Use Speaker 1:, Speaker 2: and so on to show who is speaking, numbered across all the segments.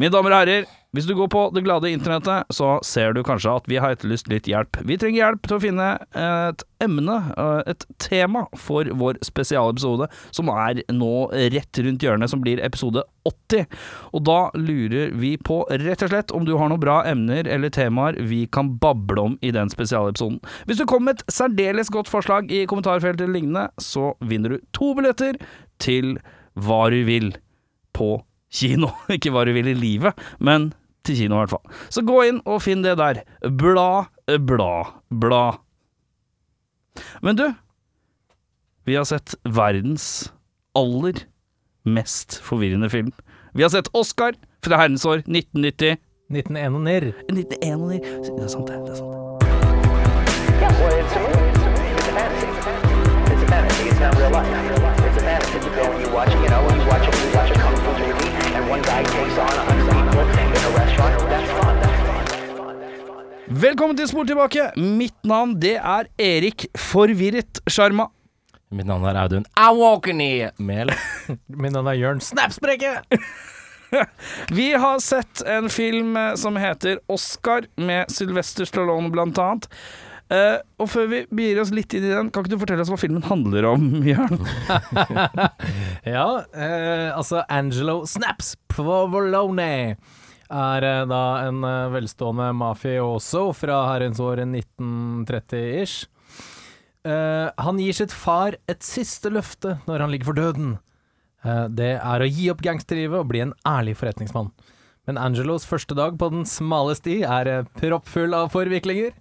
Speaker 1: Mine damer og herrer, hvis du går på det glade internettet, så ser du kanskje at vi har etterlyst litt hjelp. Vi trenger hjelp til å finne et emne, eh, et tema, for vår spesialepisode, som er nå rett rundt hjørnet, som blir episode 80. Og da lurer vi på, rett og slett, om du har noen bra emner eller temaer vi kan bable om i den spesialepisoden. Hvis du kommer med et særdeles godt forslag i kommentarfeltet eller lignende, så vinner du to billetter til Hva du vil på kino. Ikke hva du vil i livet, men til kino i hvert fall. Så gå inn og finn det der. Bla, bla, bla. Men du, vi har sett verdens aller mest forvirrende film. Vi har sett Oscar fra herrens år 1990.
Speaker 2: 1901 og nirr.
Speaker 1: 1991. Det er sant, det. det er sant.
Speaker 3: Yeah, well, it's a movie. It's a movie. It's a fantasy. It's a fantasy. It's not real life. It's a fantasy. You go and you watch, you know, you watch a,
Speaker 1: Velkommen til Spor tilbake. Mitt navn det er Erik Forvirret Sjarma.
Speaker 4: Mitt navn er Audun Awokeni Mehl.
Speaker 2: Mitt navn er Jørn Snapsprekke.
Speaker 1: Vi har sett en film eh, som heter Oscar, med Sylvester Stallone blant annet. Eh, og før vi begir oss litt inn i den, kan ikke du fortelle oss hva filmen handler om, Jørn?
Speaker 2: Ja, uh, altså Angelo Snaps Provolone er uh, da en velstående mafioso fra herrens år 1930-ish. Eh, han gir sitt far et siste løfte når han ligger for døden. Det er å gi opp gangsterlivet og bli en ærlig forretningsmann. Men Angelos første dag på den smale sti er proppfull av forviklinger.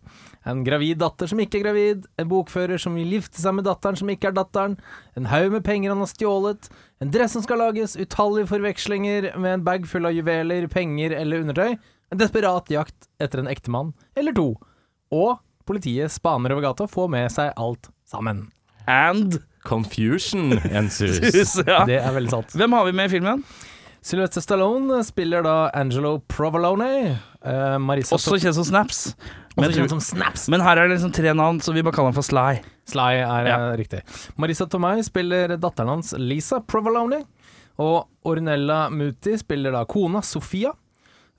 Speaker 2: En gravid datter som ikke er gravid, en bokfører som vil gifte seg med datteren som ikke er datteren, en haug med penger han har stjålet, en dress som skal lages, utallige forvekslinger med en bag full av juveler, penger eller undertøy, en desperat jakt etter en ektemann, eller to, og politiet spaner over gata og får med seg alt sammen.
Speaker 1: And
Speaker 4: Confusion ensues.
Speaker 1: ja.
Speaker 2: Det er veldig sant.
Speaker 1: Hvem har vi med i filmen?
Speaker 2: Sylvester Stallone spiller da Angelo Provolone. Eh, Marissa
Speaker 1: Også kjent som Snaps. Men,
Speaker 2: kjent som Snaps.
Speaker 1: men her er det liksom tre navn, så vi bare kaller han for Sly.
Speaker 2: Sly er
Speaker 1: Ja.
Speaker 2: eh, riktig. Marisa Tomei spiller datteren hans Lisa Provolone. Og Ornella Muti spiller da kona Sofia.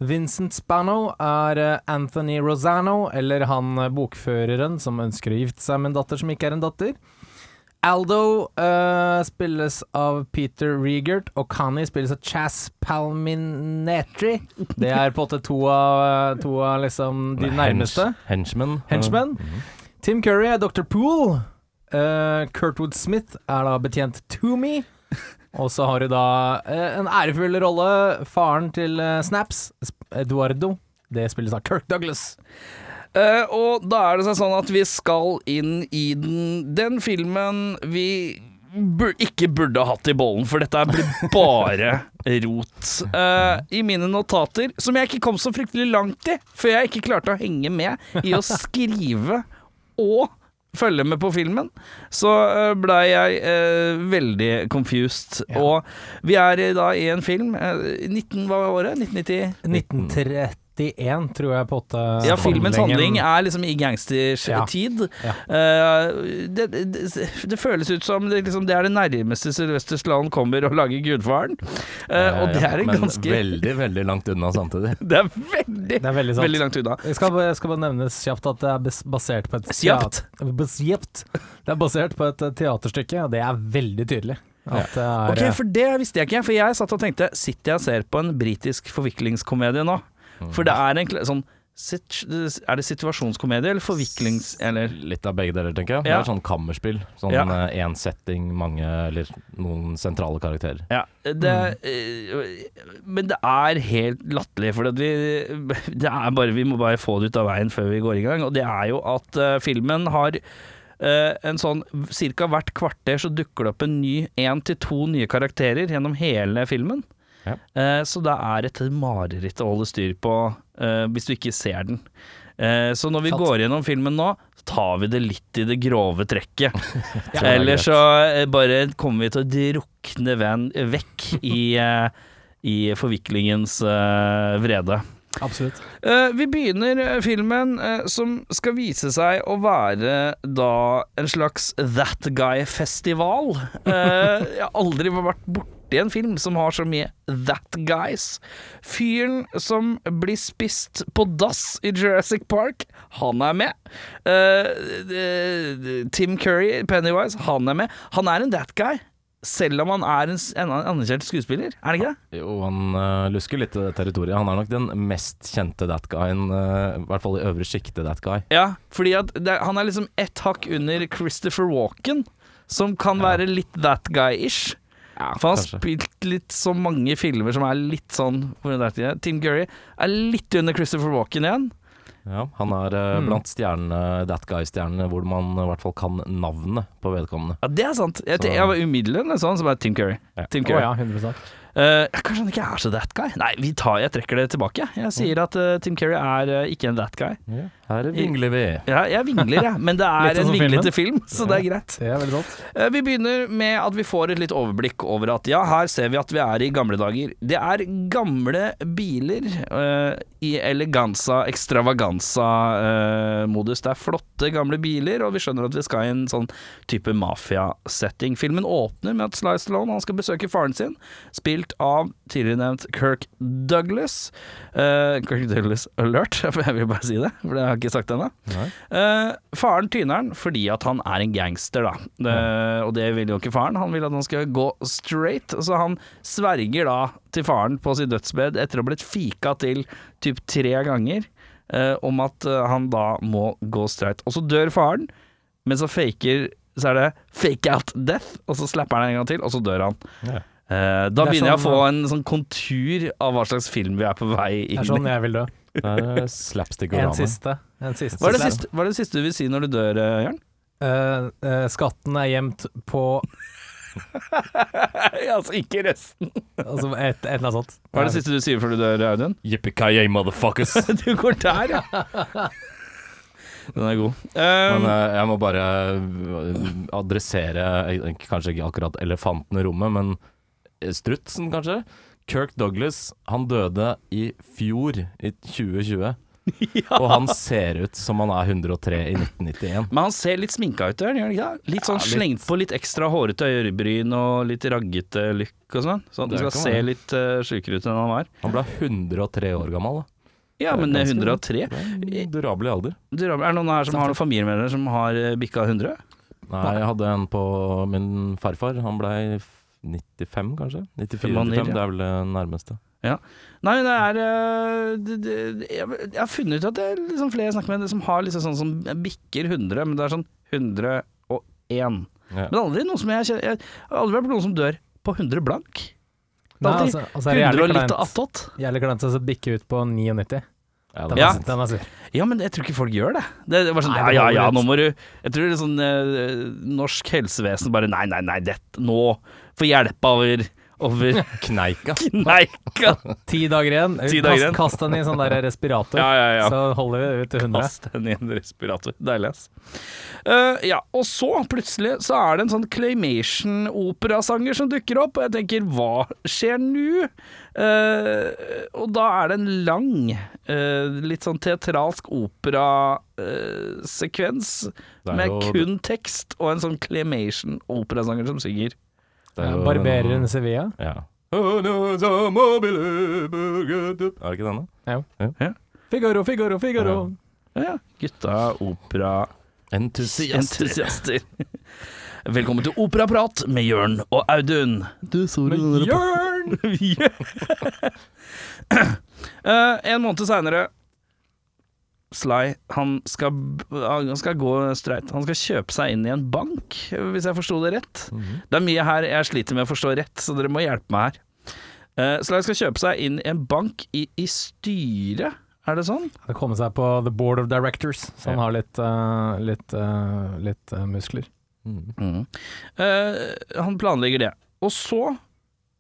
Speaker 2: Vincent Spano er eh, Anthony Rosano, eller han bokføreren som ønsker å gifte seg med en datter som ikke er en datter. Aldo uh, spilles av Peter Regert, og Connie spilles av Chas Palminetri. Det er på en måte to av, to av liksom de nærmeste.
Speaker 4: Henchmen.
Speaker 2: -hmm. Tim Curry er Dr. Poole. Uh, Kurtwood Smith er da betjent Toomey. Og så har du da uh, en ærefull rolle. Faren til eh, Snaps, Eduardo. Det spilles av Kirk Douglas.
Speaker 1: Eh, og da er det seg sånn at vi skal inn i den, den filmen vi bur ikke burde hatt i bollen, for dette blir bare rot. Uh, I mine notater, som jeg ikke kom så fryktelig langt i, før jeg ikke klarte å henge med i å skrive og følge med på filmen, så uh, blei jeg eh, veldig confused.
Speaker 2: Ja.
Speaker 1: Og vi er da i en film eh, 19, Hva var året? 1990?
Speaker 2: 1931, tror jeg, på åtte
Speaker 1: Ja, filmens handling er liksom i gangsters
Speaker 2: Ja.
Speaker 1: tid.
Speaker 2: Ja.
Speaker 1: Uh, det, det, det føles ut som det, liksom, det er det nærmeste Sylvester Stallone kommer å lage Gudfaren. Eh, og det er en
Speaker 4: Men
Speaker 1: ganske
Speaker 4: veldig, veldig langt unna samtidig.
Speaker 1: Det er veldig,
Speaker 2: Det er veldig sant.
Speaker 1: veldig langt unna.
Speaker 2: Jeg skal, jeg skal bare nevne kjapt at det er basert på et
Speaker 1: Kjapt?
Speaker 2: Det er basert på et eh, teaterstykke, og det er veldig tydelig. At det er
Speaker 1: Ok, For det visste jeg ikke, for jeg satt og tenkte Sitter jeg og ser på en britisk forviklingskomedie nå? For det er en sånn Er det situasjonskomedie eller forviklings... Eller
Speaker 4: Litt av begge deler, tenker jeg. Det
Speaker 1: Ja.
Speaker 4: er sånn kammerspill. Sånn
Speaker 1: Ja.
Speaker 4: én setting, mange eller noen sentrale karakterer.
Speaker 1: Ja, det, mm. men det er helt latterlig, for vi, det er bare, vi må bare få det ut av veien før vi går i gang. Og det er jo at uh, filmen har uh, en sånn Cirka hvert kvarter så dukker det opp en ny én til to nye karakterer gjennom hele filmen.
Speaker 4: Ja.
Speaker 1: Eh, så det er et mareritt å holde styr på eh, hvis du ikke ser den. Eh, så når vi
Speaker 2: Fatt.
Speaker 1: går gjennom filmen nå, tar vi det litt i det grove trekket.
Speaker 4: ja, er greit.
Speaker 1: så eh, bare kommer vi til å drukne venn vekk i, eh, i forviklingens vrede.
Speaker 2: Absolutt.
Speaker 1: Vi begynner filmen som skal vise seg å være da en slags That Guy-festival. Jeg har aldri vært borti borti en film som har så mye that guys. Fyren som blir spist på dass i Jurassic Park, han er med. Uh, uh, Tim Curry, Pennywise, han er med. Han er en that guy. Selv om han er en, en anerkjent skuespiller, er det ikke det?
Speaker 4: Jo, han uh, lusker litt territoriet. Han er nok den mest kjente that guyen, i hvert fall i øvre sjiktet that guy.
Speaker 1: Ja, fordi det, han er liksom ett hakk under Christopher Walken, som kan være litt that guy-ish.
Speaker 4: Ja,
Speaker 1: For han har spilt litt så mange filmer som er litt sånn hvor det der? Tim Curry er litt under Christopher Walken igjen.
Speaker 4: Ja, han er eh,
Speaker 2: Mm.
Speaker 4: blant stjernene, that guy-stjernene, hvor man i hvert fall kan navnet på vedkommende.
Speaker 1: Ja, det er sant. Jeg,
Speaker 4: Så-
Speaker 1: jeg var umiddelbart sånn som er Tim Curry.
Speaker 4: Ja.
Speaker 1: Tim Curry.
Speaker 2: Oh, ja, 100
Speaker 1: Eh, kanskje han ikke er så that guy? Nei, vi tar, jeg trekker det tilbake. Jeg sier at uh, Tim Curry er uh, ikke en that guy.
Speaker 4: Her vingler vi.
Speaker 1: Ja, jeg vingler, jeg, men det er
Speaker 2: sånn
Speaker 1: en
Speaker 2: som
Speaker 1: vinglete film, så det er greit.
Speaker 2: Det er veldig sant.
Speaker 1: Eh, Vi begynner med at vi får et litt overblikk over at ja, her ser vi at vi er i gamle dager. Det er gamle biler uh, i eleganza, extravaganza-modus. det er flotte gamle biler, og vi skjønner at vi skal i en sånn type mafia-setting. Filmen åpner med at Sly Stallone han skal besøke faren sin, spilt av tidligere nevnt Kirk Douglas. Uh, Kirk Douglas alert, jeg vil bare si det, for det har ikke sagt ennå.
Speaker 4: Nei.
Speaker 1: Eh, faren tyner han fordi at han er en gangster, da. Det, og det vil jo ikke faren. Han vil at han skal gå straight. Så han sverger da til faren på sitt dødsbed etter å ha blitt fika til typ tre ganger Uh, om at uh, han da må gå straight. Og så dør faren, men så faker Så er det fake out death, og så slapper han en gang til, og så dør han.
Speaker 4: Yeah.
Speaker 1: Eh, da begynner sånn, jeg å få
Speaker 2: sånn-
Speaker 1: en sånn kontur av hva slags film vi er på vei
Speaker 2: Det
Speaker 1: inn
Speaker 2: er sånn jeg vil dø.
Speaker 4: Det er
Speaker 2: En siste.
Speaker 1: Hva er, det siste, hva er det siste du vil si når du dør, eh, Jørn?
Speaker 2: Uh, uh, skatten er gjemt på
Speaker 1: altså ikke resten.
Speaker 2: Altså et, et eller annet sånt.
Speaker 1: Hva er det siste du sier før du dør, Audun?
Speaker 4: Yippee-ki-yay, motherfuckers!
Speaker 1: Du går der, ja. Den er god.
Speaker 4: Men
Speaker 1: Um,
Speaker 4: eh, jeg må bare adressere kanskje ikke akkurat elefanten i rommet, men strutsen, kanskje. Kirk Douglas, han døde i fjor, i 2020. Og han ser ut som han er 103 i 1991.
Speaker 1: men han ser litt sminka ut, gjør han ikke det? Litt sånn
Speaker 4: Ja, litt.
Speaker 1: slengt på litt ekstra hårete øyebryn og litt raggete lykk og sånn.
Speaker 4: Det
Speaker 1: han skal se
Speaker 4: være.
Speaker 1: litt uh, sjukere ut enn han var.
Speaker 4: Han ble 103 år gammel. Da.
Speaker 1: Ja, men
Speaker 4: Det er ganske
Speaker 1: 103
Speaker 4: Durabel i alder.
Speaker 1: Du, Er det noen her som har noen familiemedlemmer som har eh, bikka 100?
Speaker 4: Nei, jeg hadde en på min farfar. Han ble 95, kanskje? 94-95,
Speaker 1: Maner, ja.
Speaker 4: det er vel det nærmeste.
Speaker 1: Nei, det er eh, det, det, jeg, har funnet ut at det er liksom flere jeg snakker med som har liksom sånn som bikker 100, men det er sånn 101.
Speaker 4: Ja.
Speaker 1: Men aldri noen som jeg kjenner Jeg har aldri vært på noen som dør på 100 blank. Det er alltid
Speaker 2: altså, altså er
Speaker 1: 100 og litt attåt.
Speaker 2: Jævlig kleint å bikke ut på 99.
Speaker 4: Ja,
Speaker 2: Den,
Speaker 1: Ja.
Speaker 2: den er.
Speaker 1: Ja, men jeg tror ikke folk gjør det. Det, det var sånn,
Speaker 2: Nei,
Speaker 1: ja, ja, ja, nå må du Jeg tror det er sånn eh, norsk helsevesen bare Nei, nei, nei, dette Nå få hjelp over Over
Speaker 4: Kneika.
Speaker 1: kneika.
Speaker 2: Ti dager igjen.
Speaker 1: Ti dager igjen.
Speaker 2: Kast, kast den i en sånn der respirator,
Speaker 1: Ja, ja, ja.
Speaker 2: så holder vi ut til 100.
Speaker 1: Kast den i en respirator. Deilig, ass. Uh, ja, og så plutselig så er det en sånn claymation-operasanger som dukker opp, og jeg tenker hva skjer nå? Uh, og da er det en lang, uh, litt sånn teatralsk operasekvens
Speaker 4: er
Speaker 1: med kun tekst og en sånn claymation-operasanger som synger.
Speaker 4: Det er jo
Speaker 2: Barbereren Sevilla.
Speaker 4: Ja. Er det ikke denne?
Speaker 2: Figaro, Figaro, Figaro.
Speaker 1: Ja, ja. Gutta opera
Speaker 4: Entusiaster.
Speaker 1: entusiaster. Velkommen til Operaprat med Jørn og Audun. Du, sorry,
Speaker 2: Jørn!
Speaker 1: uh, en måned seinere Sly, han skal, han skal gå streit. Han skal kjøpe seg inn i en bank, hvis jeg forsto det rett.
Speaker 4: Mhm.
Speaker 1: Det er mye her jeg sliter med å forstå rett, så dere må hjelpe meg her. Uh, Sly skal kjøpe seg inn i en bank i, i styret, er det sånn?
Speaker 2: Han kommer seg på The Board of Directors, så han
Speaker 4: Ja.
Speaker 2: har litt, uh, litt, uh, litt muskler.
Speaker 4: Mhm.
Speaker 1: Eh, han planlegger det. Og så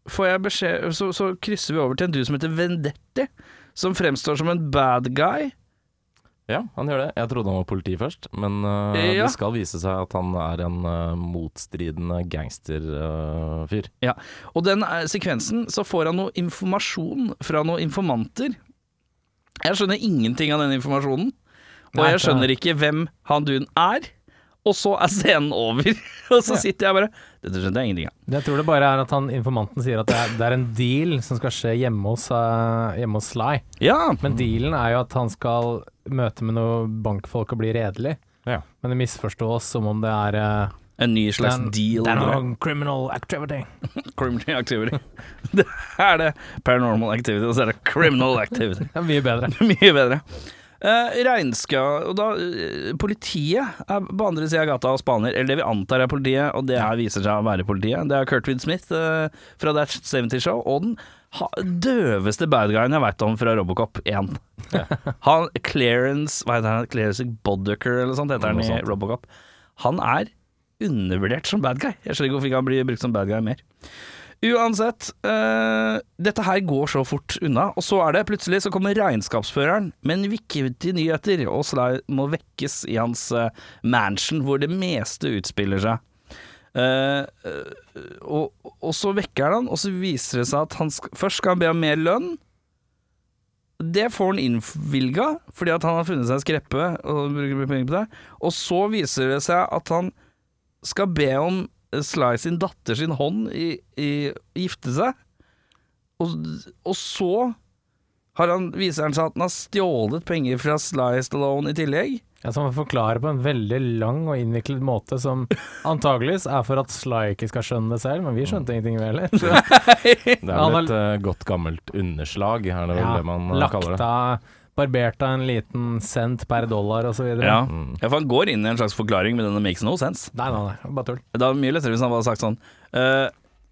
Speaker 1: får jeg beskjed så, så krysser vi over til en du som heter Vendetti, som fremstår som en bad guy.
Speaker 4: Ja, han gjør det. Jeg trodde han var politi først, men uh,
Speaker 1: Ja.
Speaker 4: det skal vise seg at han er en uh, motstridende gangsterfyr.
Speaker 1: Ja, Og den eh, sekvensen så får han noe informasjon fra noen informanter. Jeg skjønner ingenting av den informasjonen. Og jeg skjønner ikke hvem han duen er. og så er scenen over. og så sitter jeg bare Dette skjønte jeg ingenting av.
Speaker 2: Jeg tror det bare er at han, informanten sier at det er, det er en deal som skal skje hjemme hos, eh, hjemme hos Sly.
Speaker 1: Ja,
Speaker 2: Men dealen er jo at han skal møte med noen bankfolk og bli redelig.
Speaker 4: Ja.
Speaker 2: Men det misforstås som om det er uh,
Speaker 1: en ny slags
Speaker 2: er-
Speaker 1: deal.
Speaker 2: Det er noe criminal activity.
Speaker 1: Criminal activity. Det er det paranormal activity, og så er det criminal activity.
Speaker 2: Det er mye bedre.
Speaker 1: Mye bedre. Uh, Regnska og da, uh, Politiet er på andre sida av gata og spaner, eller det vi antar er politiet, og det her viser seg å være politiet. Det er Kurtwood Smith uh, fra That 70 Show, og den ha, døveste bad guyen jeg veit om fra Robocop 1. Han Clarence Hva heter han? Clarence Bodducker eller sånt heter han i. Robocop. Han er undervurdert som bad guy. Jeg skjønner ikke hvorfor ikke han blir brukt som bad guy mer. Uansett, uh, dette her går så fort unna, og så er det plutselig så kommer regnskapsføreren med en viktige nyheter, og Sly må vekkes i hans uh, mansion hvor det meste utspiller seg. Eh, og, og så vekker han, og så viser det seg at han sk først skal han be om mer lønn. Det får han innvilga, fordi at han har funnet seg en skreppe og bruker penger på det. Og så viser det seg at han skal be om Sly sin datter sin hånd i, i gifte seg. Og, og så har han, viser han seg at han har stjålet penger fra Sly Stallone i tillegg.
Speaker 2: Ja, som han forklarer på en veldig lang og innviklet måte som antageligvis er for at Sly ikke skal skjønne det selv, men vi skjønte ingenting vi heller.
Speaker 4: Det er vel et uh, godt gammelt underslag, er det vel
Speaker 2: ja,
Speaker 4: det man eh, kaller
Speaker 2: lagt
Speaker 4: det.
Speaker 2: av, barbert av en liten cent per dollar videre.
Speaker 1: Ja.
Speaker 4: Mm.
Speaker 1: ja, for han går inn i en slags forklaring, men denne makes no sense.
Speaker 2: Nei, nei, nei, bare tull.
Speaker 1: Det var mye lettere hvis han hadde sagt sånn uh,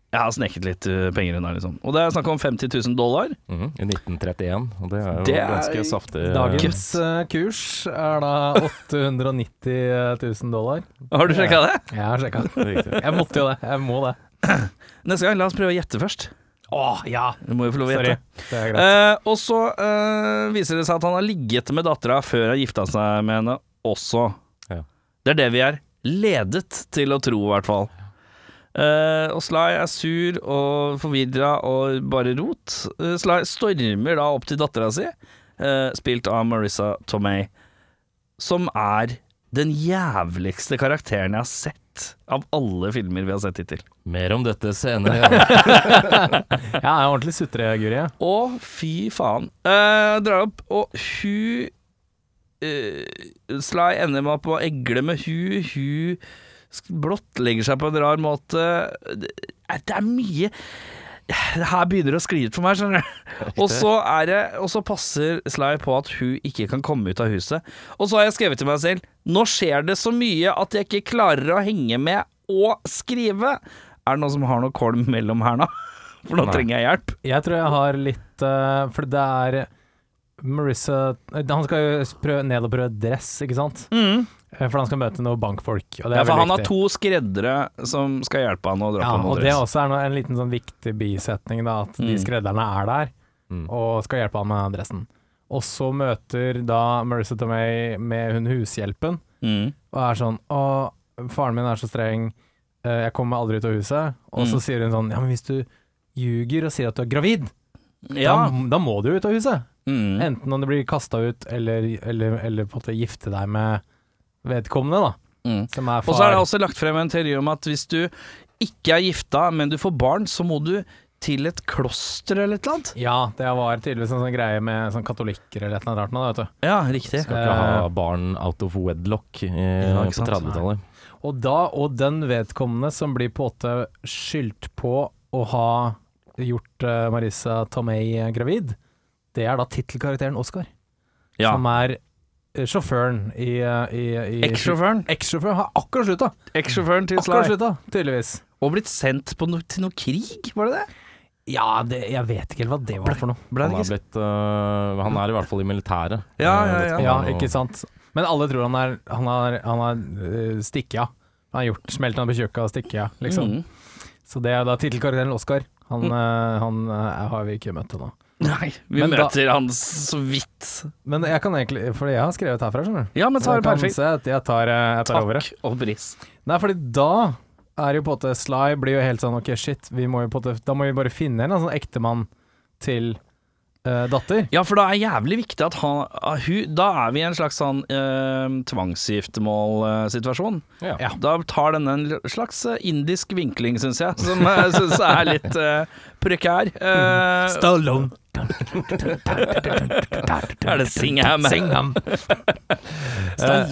Speaker 1: Jeg har snekket litt eh, penger unna, liksom. Og det er snakk om 50 000 dollar.
Speaker 4: Mhm, I 1931, og det er jo
Speaker 1: Det er
Speaker 4: ganske saftig. eh,
Speaker 2: Dagens uh, kurs er da 890 000 dollar.
Speaker 1: Har du sjekka det?
Speaker 2: Jeg har sjekka.
Speaker 4: det.
Speaker 2: Jeg måtte jo det. Jeg må det.
Speaker 1: Neste gang, la oss prøve å gjette først.
Speaker 2: Å, ja.
Speaker 1: Du må jo få lov å gjette.
Speaker 2: Det.
Speaker 1: Eh, og så eh, viser det seg at han har ligget med dattera før han gifta seg med henne også.
Speaker 4: Ja.
Speaker 1: Det er det vi er ledet til å tro, i hvert fall. Eh, og Sly er sur og forvirra og bare rot. Eh, Sly stormer da opp til dattera si, eh, spilt av Marissa Tomei, som er den jævligste karakteren jeg har sett av alle filmer vi har sett hittil.
Speaker 4: Mer om dette senere.
Speaker 2: Jeg er ordentlig sutreguri. Guri.
Speaker 1: Å, fy faen. Uh, drar opp, og hun uh, Sly ender med på å egle med hun. Hun blottlegger seg på en rar måte. Det er, det er mye her begynner det å skli ut for meg, skjønner du. Og så, er det, og så passer Sly på at hun ikke kan komme ut av huset. Og så har jeg skrevet til meg selv Nå skjer det så mye at jeg ikke klarer å henge med og skrive. Er det noen som har noe kolm mellom her nå? For nå
Speaker 4: Nei.
Speaker 1: trenger jeg hjelp.
Speaker 2: Jeg tror jeg har litt uh, For det er Marissa eh, Han skal jo prøve, ned og prøve dress, ikke sant?
Speaker 1: Mm.
Speaker 2: Eh, For han skal møte noen bankfolk. Og det er
Speaker 1: Ja, for han har
Speaker 2: viktig.
Speaker 1: to skreddere som skal hjelpe han å dra
Speaker 2: Ja,
Speaker 1: på
Speaker 2: og
Speaker 1: noe
Speaker 2: det
Speaker 1: er
Speaker 2: også er noe, en liten sånn viktig bisetning, da, at de
Speaker 1: Mm.
Speaker 2: skredderne er der
Speaker 4: Mm.
Speaker 2: og skal hjelpe han med dressen. Og så møter da Marissa Tomei med hun hushjelpen,
Speaker 1: Mm.
Speaker 2: og er sånn Å, faren min er så streng, eh, jeg kommer aldri ut av huset. Og så
Speaker 1: Mm.
Speaker 2: sier hun sånn Ja, men hvis du ljuger og sier at du er gravid,
Speaker 1: Ja.
Speaker 2: da, da må du ut av huset.
Speaker 1: Mm.
Speaker 2: Enten om du blir kasta ut, eller, eller, eller på en måte gifte deg med vedkommende, da.
Speaker 1: Mm.
Speaker 2: Som er
Speaker 1: Og så er det også lagt frem en teori om at hvis du ikke er gifta, men du får barn, så må du til et kloster eller et eller annet.
Speaker 2: Ja, det var tydeligvis en sånn greie med sånn katolikker eller et eller annet rart nå, vet du.
Speaker 1: Ja, riktig.
Speaker 4: Skal ikke ha barn out of wedlock i,
Speaker 1: Ja,
Speaker 4: på 30-tallet.
Speaker 2: Og da, og den vedkommende som blir på måte skyldt på å ha gjort Marisa Marissa Tomei eh, gravid, det er da tittelkarakteren Oscar,
Speaker 1: Ja.
Speaker 2: som er eh, sjåføren i, eh, i, i
Speaker 1: Eks-sjåføren.
Speaker 2: Eks-sjåføren har akkurat slutta!
Speaker 1: Eks-sjåføren til Sly.
Speaker 2: Akkurat slutta, tydeligvis.
Speaker 1: Og blitt sendt på no til noe krig, var det det?
Speaker 2: Ja, det, jeg vet ikke helt hva det var for noe.
Speaker 4: Han er, blitt, uh, han er i hvert fall i militæret.
Speaker 1: Ja, ja, ja.
Speaker 2: Ja,
Speaker 4: han
Speaker 2: ikke sant. Men alle tror han er Han har, han har uh, stikket av. Han har gjort smelten han på kjøkkenet og stikket av, liksom.
Speaker 1: Mm.
Speaker 2: Så det er da tittelkarakteren Oscar. Han,
Speaker 1: Mm.
Speaker 2: eh, han eh, har vi ikke møtt ennå.
Speaker 1: Nei, vi
Speaker 2: Men da-
Speaker 1: møter han så vidt.
Speaker 2: Men jeg kan egentlig For jeg har skrevet herfra, skjønner du.
Speaker 1: Ja, men
Speaker 2: Så
Speaker 1: ta
Speaker 2: jeg
Speaker 1: det
Speaker 2: kan
Speaker 1: perfekt.
Speaker 2: se at jeg tar, eh, jeg tar over.
Speaker 1: Takk og pris.
Speaker 2: Nei, fordi da er jo på en måte Sly blir jo helt sånn OK, shit, vi må jo på en måte Da må vi bare finne en sånn ektemann til datter.
Speaker 1: Ja, for da er jævlig viktig at han ah, hun, Da er vi i en slags sånn eh, tvangsgiftemålsituasjon.
Speaker 4: Ja.
Speaker 2: Ja.
Speaker 1: Da tar denne en slags eh, indisk vinkling, syns jeg, som jeg syns er litt eh, prekær. Eh,
Speaker 2: Stallone.
Speaker 1: er det Singham?
Speaker 2: Singham. Eh,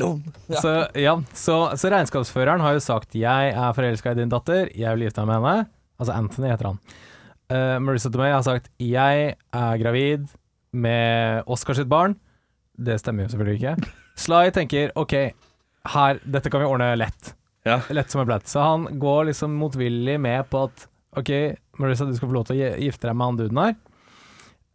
Speaker 2: så, ja, så, så regnskapsføreren har jo sagt 'jeg er forelska i din datter, jeg vil gifte meg med henne'. Altså Anthony heter han. Uh, Marissa Tomei har sagt 'jeg er gravid med Oscar sitt barn'. Det stemmer jo selvfølgelig ikke. Sly tenker 'ok, her, dette kan vi ordne lett'.
Speaker 1: Ja.
Speaker 2: Lett som en blatt. Så han går liksom motvillig med på at 'ok, Marissa, du skal få lov til å gifte deg med han duden her'.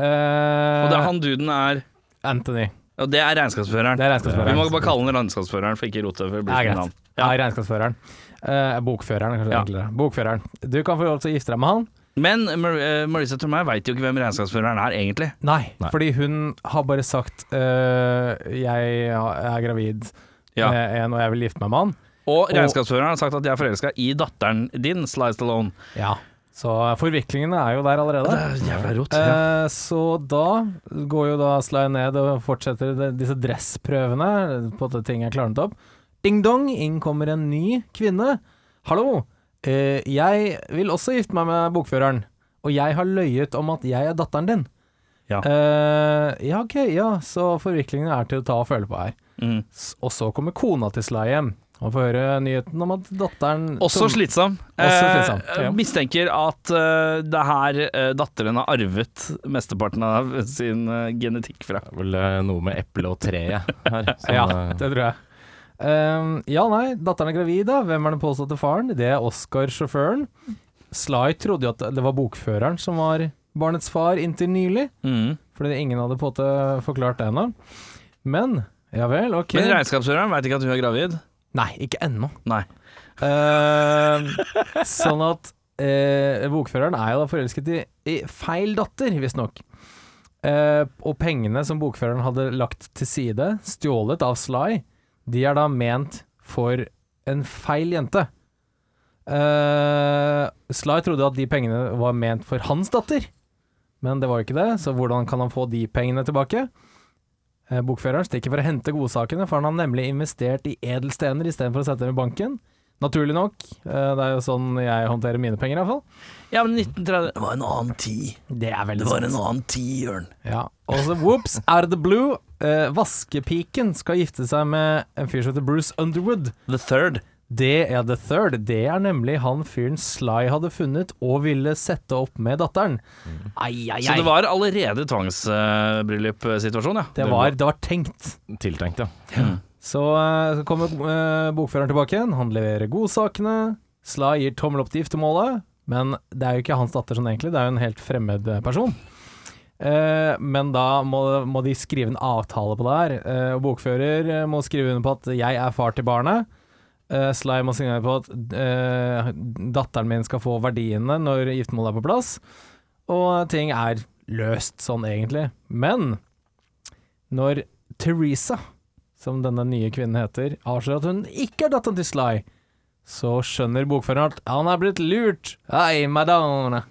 Speaker 2: Uh,
Speaker 1: Og det er han duden er
Speaker 2: Anthony.
Speaker 1: Og det er regnskapsføreren.
Speaker 2: Det er regnskapsføreren.
Speaker 1: Vi må bare kalle han regnskapsføreren for ikke rote. For det blir
Speaker 2: Ja, greit. Ja, regnskapsføreren. Uh, bokføreren, kanskje
Speaker 1: Ja.
Speaker 2: enklere. Bokføreren. Du kan få lov til å gifte deg med han.
Speaker 1: Men Mar Marisa Marissa Tomei veit jo ikke hvem regnskapsføreren er, egentlig.
Speaker 2: Nei,
Speaker 4: Nei.
Speaker 2: fordi hun har bare sagt eh, 'jeg er gravid
Speaker 1: Ja.
Speaker 2: med en, og jeg vil gifte meg med han'.
Speaker 1: Og regnskapsføreren har sagt at jeg er forelska i datteren din, Slice Alone
Speaker 2: Ja. Så forviklingene er jo der allerede.
Speaker 1: jævla rot.
Speaker 2: Eh, så da går jo da Sly ned og fortsetter det, disse dressprøvene på at ting er klarnet opp. Ding dong, inn kommer en ny kvinne. Hallo, eh, jeg vil også gifte meg med bokføreren, og jeg har løyet om at jeg er datteren din.
Speaker 1: Ja.
Speaker 2: Eh, ja, ok, ja, så forviklingene er til å ta og føle på her.
Speaker 1: Mm.
Speaker 2: S- Og så kommer kona til Sly hjem og får høre nyheten om at datteren
Speaker 1: Også slitsom.
Speaker 2: Også
Speaker 1: Eh,
Speaker 2: slitsom, ja.
Speaker 1: mistenker at eh, det er her eh, datteren har arvet mesteparten av sin eh, genetikk fra.
Speaker 4: Det er vel eh, noe med eplet og treet her. som,
Speaker 2: Ja,
Speaker 4: eh,
Speaker 2: det tror jeg. Ehm, ja, nei, datteren er gravid, da. Hvem er den påståtte faren? Det er Oscar, sjåføren. Sly trodde jo at det var bokføreren som var barnets far inntil nylig,
Speaker 1: Mm.
Speaker 2: fordi ingen hadde på en forklart det ennå. Men ja vel, ok.
Speaker 1: Men regnskapsføreren veit ikke at hun er gravid.
Speaker 2: Nei, ikke ennå.
Speaker 1: Nei.
Speaker 2: Uh, sånn at uh, bokføreren er jo da forelsket i, i feil datter, visstnok. Uh, og pengene som bokføreren hadde lagt til side, stjålet av Sly, de er da ment for en feil jente. Uh, Sly trodde at de pengene var ment for hans datter, men det var jo ikke det, så hvordan kan han få de pengene tilbake? Uh, bokføreren stikker for å hente godsakene, for han har nemlig investert i edelstener istedenfor å sette dem i banken. Naturlig nok. Eh, det er jo sånn jeg håndterer mine penger, iallfall.
Speaker 1: Ja, men 1930 Det var en annen tid.
Speaker 2: Det er veldig
Speaker 1: Det var en annen tid, Jørn.
Speaker 2: Ja. Og så whoops, out of the blue. Eh, vaskepiken skal gifte seg med en fyr som heter Bruce Underwood.
Speaker 1: The Third.
Speaker 2: Det er The Third. Det er nemlig han fyren Sly hadde funnet og ville sette opp med datteren. Ai, ai, ai.
Speaker 1: Så det var allerede tvangsbryllupssituasjon, ja.
Speaker 2: det var, det var tenkt.
Speaker 4: Tiltenkt, ja.
Speaker 2: Så, uh, så kommer eh, bokføreren tilbake igjen. Han leverer godsakene. Sly gir tommel opp til giftermålet, men det er jo ikke hans datter sånn egentlig, det er jo en helt fremmed eh, person. Eh, men da må, må de skrive en avtale på det her. Uh, bokfører eh, må skrive under på at 'jeg er far til barnet'. Uh, Sly må signere på at uh, datteren min skal få verdiene når giftermålet er på plass. Og ting er løst sånn egentlig. Men når Teresa, som denne nye kvinnen heter, avslører at hun ikke er datteren til Sly, så skjønner bokføreren at han er blitt lurt. Hei, Madonna.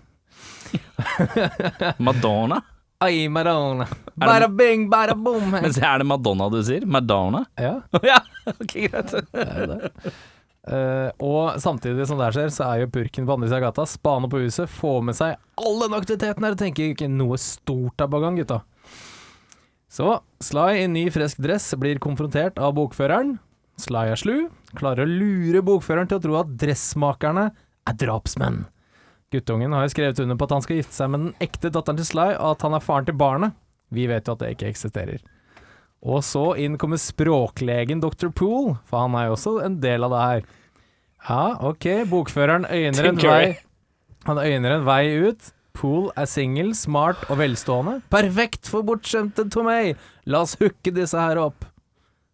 Speaker 1: Madonna?
Speaker 2: Ai, Madonna. Bada bing, bada boom.
Speaker 1: Men så er det Madonna du sier? Madonna?
Speaker 2: Ja,
Speaker 1: ja, ok, greit.
Speaker 2: det er jo det. Uh, og samtidig som det her skjer, så er jo purken på andre siden av gata, Spane på huset, få med seg all den aktiviteten her og tenker ikke noe stort er på gang, gutta. Så Sly i ny, frisk dress blir konfrontert av bokføreren. Sly er slu, klarer å lure bokføreren til å tro at dressmakerne er drapsmenn. Guttungen har jo skrevet under på at han skal gifte seg med den ekte datteren til Sly, og at han er faren til barnet. Vi vet jo at det ikke eksisterer. Og så inn kommer språklegen Dr. Poole, for han er jo også en del av det her. Ja, ok, bokføreren øyner en vei Han øyner en vei ut. Poole er singel, smart og velstående. Perfekt for bortskjemte Tomei! La oss hooke disse her opp.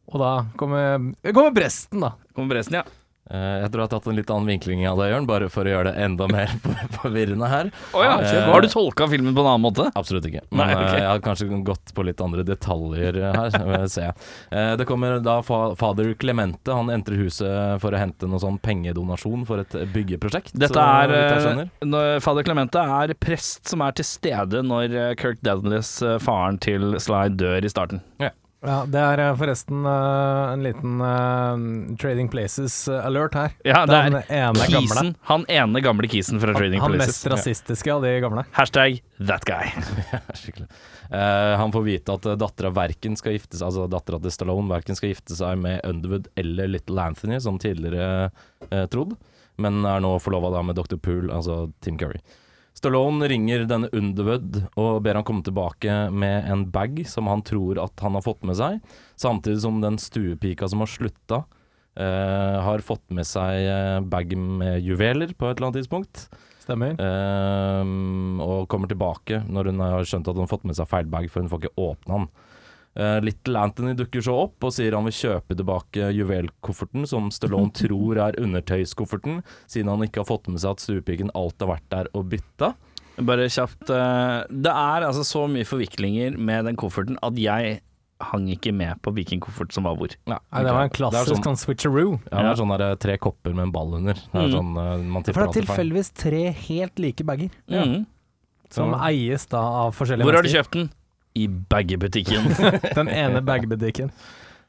Speaker 2: Og da kommer, kommer presten, da.
Speaker 1: Kommer presten, ja.
Speaker 4: Eh, jeg tror jeg har tatt en litt annen vinkling av det, Jørn, bare for å gjøre det enda mer forvirrende her.
Speaker 1: Oh ja.
Speaker 4: uh,
Speaker 1: Har du tolka filmen på en annen måte?
Speaker 4: Absolutt ikke. Men
Speaker 1: Nei, okay.
Speaker 4: eh, jeg har kanskje gått på litt andre detaljer her, ser jeg. Eh, det kommer da fa fader Clemente. Han entrer huset for å hente noe sånn pengedonasjon for et byggeprosjekt.
Speaker 1: Dette er når Fader Clemente er prest som er til stede når Kirk eh, faren til Sly, dør i starten.
Speaker 2: Ja, det er eh, forresten uh, en liten uh, Trading Places-alert her.
Speaker 1: Ja, det
Speaker 2: Den
Speaker 1: er
Speaker 2: ene gamle.
Speaker 1: Kisen, han ene gamle kisen fra Trading
Speaker 2: Han
Speaker 1: Places.
Speaker 2: mest rasistiske av de gamle.
Speaker 1: Hashtag that guy.
Speaker 4: Skikkelig. Eh, han får vite at uh, dattera verken skal gifte seg Altså dattera til Stallone verken skal gifte seg med Underwood eller Little Anthony, som tidligere uh, trodd, men er nå forlova med Dr. Poole, altså Tim Curry. Stallone ringer denne Underwood og ber han komme tilbake med en bag som han tror at han har fått med seg, samtidig som den stuepika som har slutta, eh, har fått med seg eh, bag med juveler på et eller annet tidspunkt.
Speaker 2: Stemmer.
Speaker 4: Ehm, og kommer tilbake når hun har skjønt at hun har fått med seg feil bag, for hun får ikke åpne den. Eh, Little Anthony dukker så opp og sier han vil kjøpe tilbake juvelkofferten, som Stallone tror er undertøyskofferten, siden han ikke har fått med seg at stuepiken alt har vært der og bytta.
Speaker 1: Bare kjapt. Uh, Det er altså så mye forviklinger med den kofferten at jeg hang ikke med på hvilken koffert som var hvor.
Speaker 2: Nei, det var en klassisk
Speaker 4: sånn-
Speaker 2: sånn switcheroo.
Speaker 4: Ja, det er sånn der, eh, tre kopper med en ball under. Det er
Speaker 1: Mm.
Speaker 4: sånn man
Speaker 2: For det er tilfeldigvis tre helt like bager,
Speaker 1: Mhm.
Speaker 2: som eies da av forskjellige
Speaker 1: Hvor har du kjøpt den? I bagbutikken.
Speaker 2: Den ene bagbutikken.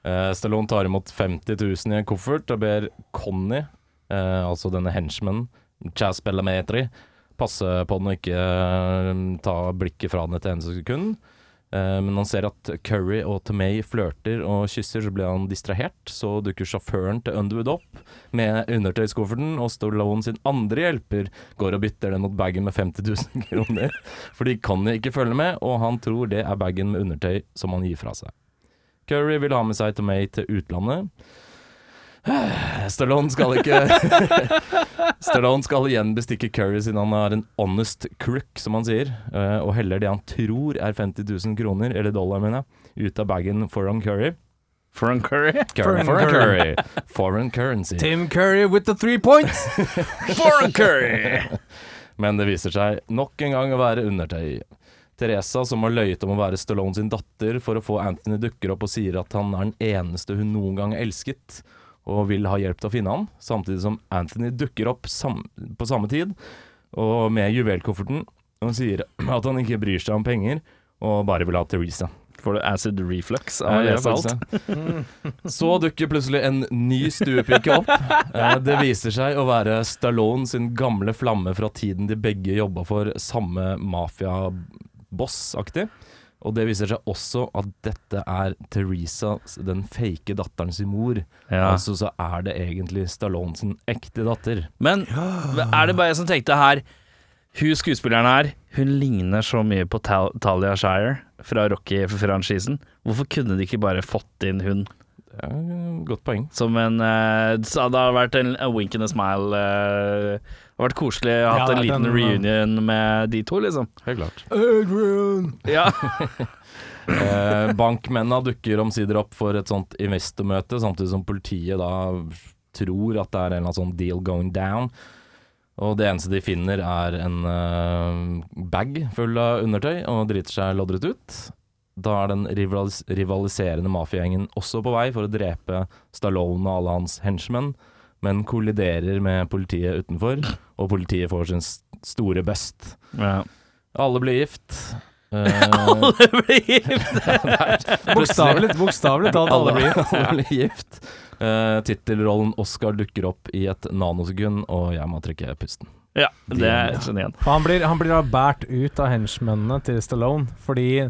Speaker 4: Uh, Stallone tar imot 50 000 i en koffert og ber Conny, uh, altså denne henchmanen, Chaz Bellametri, passe på den og ikke uh, ta blikket fra den et eneste sekund. Eh, men han ser at Curry og Tomei flørter og kysser, så blir han distrahert. Så dukker sjåføren til Underwood opp med undertøyskofferten, og Stallone sin andre hjelper går og bytter den mot bagen med 50 000 kroner. For de kan ikke følge med, og han tror det er bagen med undertøy som han gir fra seg. Curry vil ha med seg Tomei til utlandet. Stallone skal ikke Stallone skal igjen bestikke Curry siden han er en honest crook, som han sier, eh, og heller det han tror er 50 000 kroner, eller dollar, mener jeg, ut av bagen foran Curry.
Speaker 1: Foreign curry?
Speaker 4: Curry
Speaker 2: Foreign
Speaker 4: foreign
Speaker 2: curry.
Speaker 4: curry. Foreign currency.
Speaker 2: Tim Curry with the three points!
Speaker 1: Foreign curry!
Speaker 4: Men det viser seg nok en gang å være undertøy. Teresa, som har løyet om å være Stallone sin datter for å få Anthony, dukker opp og sier at han er den eneste hun noen gang har elsket, og vil ha hjelp til å finne han, samtidig som Anthony dukker opp sam på samme tid, og med juvelkofferten, og sier at han ikke bryr seg om penger, og bare vil ha Teresa.
Speaker 1: Får du acid reflux av å lese alt?
Speaker 4: Så dukker plutselig en ny stuepike opp. Eh, Det viser seg å være Stallone sin gamle flamme fra tiden de begge jobba for samme mafiaboss-aktig. Og det viser seg også at dette er Teresa, den fake datteren sin mor.
Speaker 1: Ja.
Speaker 4: Altså så er det egentlig Stallone sin ekte datter.
Speaker 1: Men er det bare jeg som tenkte her Hun skuespilleren her, hun ligner så mye på Tal Talia Shire fra Rocky-franchisen. Hvorfor kunne de ikke bare fått inn hun
Speaker 4: Ja, godt poeng.
Speaker 1: som en uh, Det hadde vært en, a wink and a smile. eh, det har vært koselig å ha
Speaker 2: Ja,
Speaker 1: en liten
Speaker 2: den-
Speaker 1: reunion med de to, liksom.
Speaker 4: Helt klart.
Speaker 2: Adrian!
Speaker 1: Ja.
Speaker 4: Eh, bankmennene dukker omsider opp for et sånt investormøte, samtidig som politiet da tror at det er en eller annen sånn deal going down. Og det eneste de finner er en eh, bag full av undertøy, og driter seg loddrett ut. Da er den rivalis rivaliserende mafiagjengen også på vei for å drepe Stallone og alle hans henchmen, men kolliderer med politiet utenfor, og politiet får sin store bust.
Speaker 1: ja.
Speaker 4: Alle blir gift. Eh,
Speaker 1: Alle blir gift!
Speaker 2: Bokstavelig talt alle blir gift.
Speaker 4: Alle blir gift. Uh, Tittelrollen Oscar dukker opp i et nanosekund, og jeg må trekke pusten.
Speaker 1: Ja, det skjønner jeg igjen.
Speaker 2: Han blir, han blir da båret ut av henchmennene til Stallone, fordi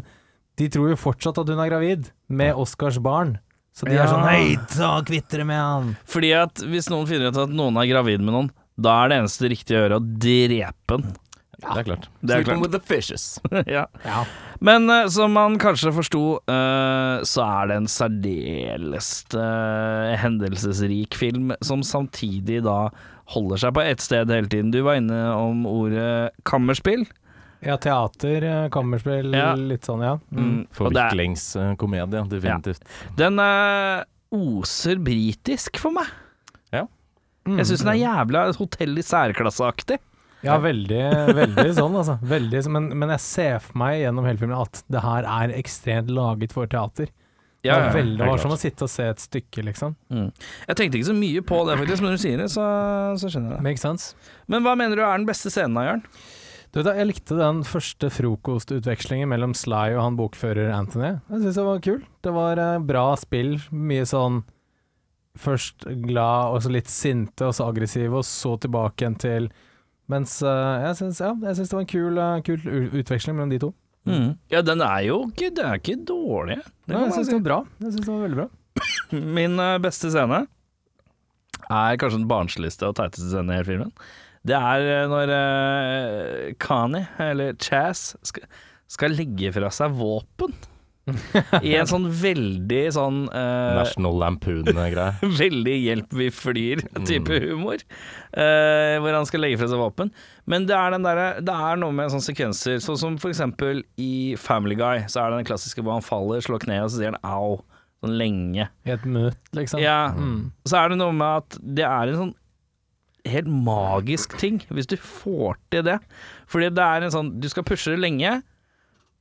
Speaker 2: de tror jo fortsatt at hun er gravid med Oscars barn. Så de er sånn Hei, ta kvitt dere med han!
Speaker 1: Fordi at hvis noen finner ut at noen er gravid med noen, da er det eneste riktige å gjøre å drepe den.
Speaker 4: Det er klart.
Speaker 1: Det er klart.
Speaker 4: with the fishes.
Speaker 1: ja.
Speaker 2: Ja.
Speaker 1: Men uh, som man kanskje forsto, uh, så er det en særdeles uh, hendelsesrik film, som samtidig da holder seg på ett sted hele tiden. Du var inne om ordet kammerspill.
Speaker 2: Ja, teater, eh, kammerspill,
Speaker 1: Ja.
Speaker 2: litt sånn, ja.
Speaker 1: Mm.
Speaker 2: Mm.
Speaker 4: Forviklingskomedie, definitivt.
Speaker 1: den uh, oser britisk for meg.
Speaker 4: Ja.
Speaker 1: Jeg syns den er jævla hotell i særklasseaktig.
Speaker 2: Ja, veldig, veldig sånn, altså. Veldig, men, men jeg ser for meg gjennom hele filmen at det her er ekstremt laget for teater. Det
Speaker 1: Ja,
Speaker 2: det,
Speaker 1: ja,
Speaker 2: veldig, det var som å sitte og se et stykke, liksom.
Speaker 1: Mm. Jeg tenkte ikke så mye på det, faktisk, men når du sier det, så, så skjønner jeg det.
Speaker 2: Makes sense.
Speaker 1: Men hva mener du er den beste scenen av Jørn?
Speaker 2: Du, da, jeg likte den første frokostutvekslingen mellom Sly og han bokfører Anthony. Jeg syns det var kul. Det var eh, bra spill. Mye sånn først glad og så litt sinte, og så aggressive, og så tilbake igjen til Mens eh, jeg syns ja, jeg syns det var en kul, eh, kul u- utveksling mellom de to.
Speaker 1: Ja, den er jo ikke, den er ikke dårlig. Det
Speaker 2: Nei,
Speaker 1: kan
Speaker 2: jeg
Speaker 1: man
Speaker 2: syns
Speaker 1: si.
Speaker 2: det var bra. Jeg synes det var veldig bra.
Speaker 1: Min eh, beste scene er kanskje den barnsligste og teiteste scenen i hele filmen. Det er eh, når uh, Kani, eller Chaz, skal, skal legge fra seg våpen. I en sånn veldig sånn uh,
Speaker 4: National Lampoon-greie.
Speaker 1: Veldig 'hjelp, vi flyr'-type humor. Uh, hvor han skal legge fra seg våpen. Men det er, den derre- det er noe med sånne sekvenser, sånn som for eksempel i Family Guy, så er det den klassiske hvor han faller, slår kneet, og så sier han 'au', sånn lenge.
Speaker 2: I et møte, liksom.
Speaker 1: Ja,
Speaker 2: Mm.
Speaker 1: så er det noe med at det er en sånn helt magisk ting, hvis du får til det. Fordi det er en sånn Du skal pushe det lenge,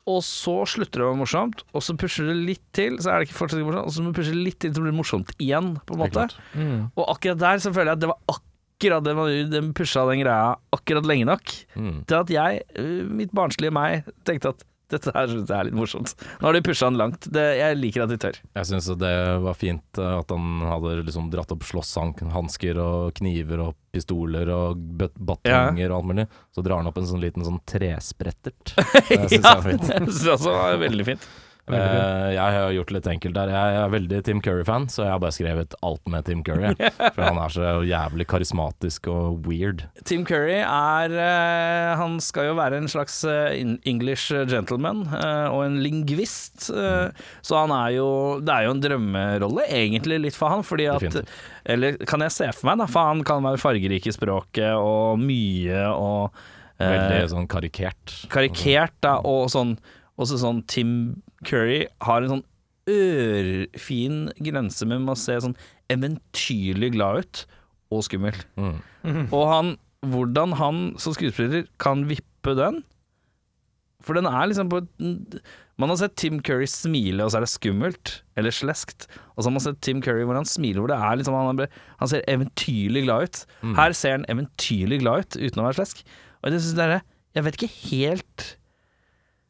Speaker 1: og så slutter det å være morsomt, og så pusher du litt til, så er det ikke fortsatt ikke morsomt, og så må du pushe litt til så blir det morsomt igjen, på en måte.
Speaker 2: Mm.
Speaker 1: Og akkurat der så føler jeg at det var akkurat det man de pusha den greia akkurat lenge nok
Speaker 4: Mm.
Speaker 1: til at jeg, øh, mitt barnslige meg, tenkte at dette her synes jeg er litt morsomt. Nå har de pusha han langt. Det, jeg liker at de tør.
Speaker 4: Jeg syns det var fint eh, at han hadde liksom dratt opp slåsshansker og kniver og pistoler og batonger batonger og alt mulig. Så drar han opp en sånn liten sånn tresprettert. Det syns jeg
Speaker 1: ja,
Speaker 4: er fint.
Speaker 1: det synes jeg også var veldig fint.
Speaker 4: Eh, jeg har gjort det litt enkelt der. Jeg er veldig Tim Curry-fan, så jeg har bare skrevet alt med Tim Curry. For han er så jævlig karismatisk og weird.
Speaker 1: Tim Curry er eh, Han skal jo være en slags eh, English gentleman og en lingvist. eh, Så han er jo Det er jo en drømmerolle, egentlig, litt for han. Fordi at
Speaker 4: Definitivt.
Speaker 1: Eller kan jeg se for meg, da. For han kan være fargerik i språket og mye og
Speaker 4: Veldig sånn karikert.
Speaker 1: karikert, da, og sånn Også sånn Tim Curry har en sånn ørfin grense med å se sånn eventyrlig glad ut og skummel.
Speaker 4: Mm.
Speaker 1: Og han, hvordan han som skuespiller kan vippe den For den er liksom på et Man har sett Tim Curry smile, og så er det skummelt, eller sleskt. Og så har man sett Tim Curry hvor han smiler, hvor det er liksom Han, han ser eventyrlig glad ut. Her ser han eventyrlig glad ut, uten å være slesk. Og jeg synes det er Jeg vet ikke helt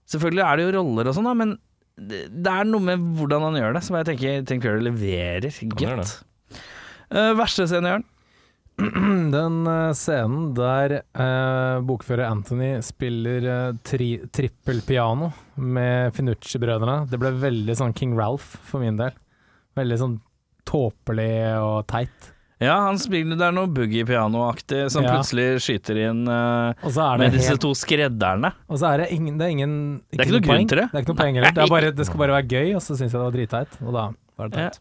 Speaker 1: Selvfølgelig er det jo roller og sånn, men det, det er noe med hvordan han gjør det, som jeg tenker Tim Curry leverer. godt. Uh, verste scenen, Jørn?
Speaker 2: Den uh, scenen der uh, bokfører Anthony spiller uh, tri trippelpiano med Finucci-brødrene, det ble veldig sånn King Ralph for min del. Veldig sånn tåpelig og teit.
Speaker 1: Ja, han spiller Det er noe boogie-piano-aktig som
Speaker 2: Ja.
Speaker 1: plutselig skyter inn
Speaker 2: uh,
Speaker 1: med disse
Speaker 2: helt,
Speaker 1: to skredderne.
Speaker 2: og så er det ingen Det er, ingen,
Speaker 1: er ikke noe grunn til det.
Speaker 2: Det er ikke noe poeng heller. Det, bare, det skal bare være gøy, og så syns jeg det var dritteit. Og da var det teit.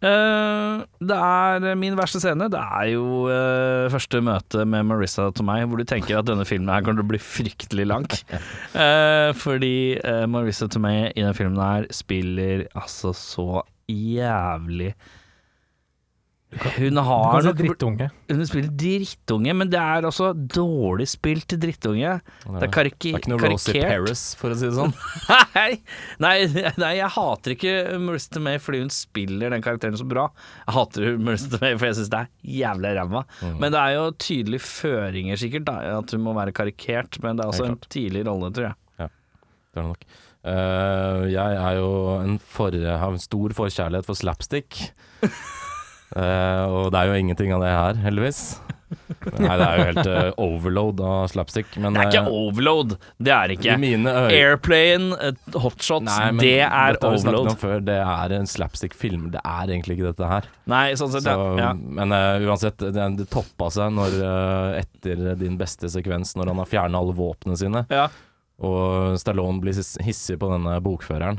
Speaker 1: Eh, det er min verste scene. Det er jo uh, første møte med Marissa Tomei, hvor du tenker at denne filmen her kommer til å bli fryktelig lang. Uh, fordi eh, Marissa Tomei i den filmen her spiller altså så jævlig Hun har nok
Speaker 2: drittunge.
Speaker 1: Hun spiller drittunge, men det er også dårlig spilt drittunge. Det er karikert.
Speaker 4: Det er ikke noe Rosie. Paris, for å si det sånn.
Speaker 1: Nei, nei, nei, jeg hater ikke Marissa May fordi hun spiller den karakteren så bra. Jeg hater Marissa May fordi jeg syns det er jævlig ræva.
Speaker 4: Mm.
Speaker 1: Men det er jo tydelige føringer, sikkert, da, at hun må være karikert. Men det er også en tidlig rolle, tror jeg.
Speaker 4: Det er det nok. Uh, jeg er jo en for, har en stor forkjærlighet for slapstick. Eh, og det er jo ingenting av det her, heldigvis. Nei, det er jo helt uh, overload av slapstick. Men
Speaker 1: Det er ikke
Speaker 4: eh,
Speaker 1: overload, det er ikke.
Speaker 4: mine
Speaker 1: Airplane, hotshots,
Speaker 4: Nei, men
Speaker 1: det er
Speaker 4: dette har vi
Speaker 1: overload.
Speaker 4: om før. Det er en slapstick-film. Det er egentlig ikke dette her.
Speaker 1: Nei, sånn sett,
Speaker 4: Så,
Speaker 1: ja. ja.
Speaker 4: Men uh, uansett, det, det toppa seg når, uh, etter din beste sekvens, når han har fjerna alle våpnene sine,
Speaker 1: ja.
Speaker 4: og Stallone blir hissig på denne bokføreren.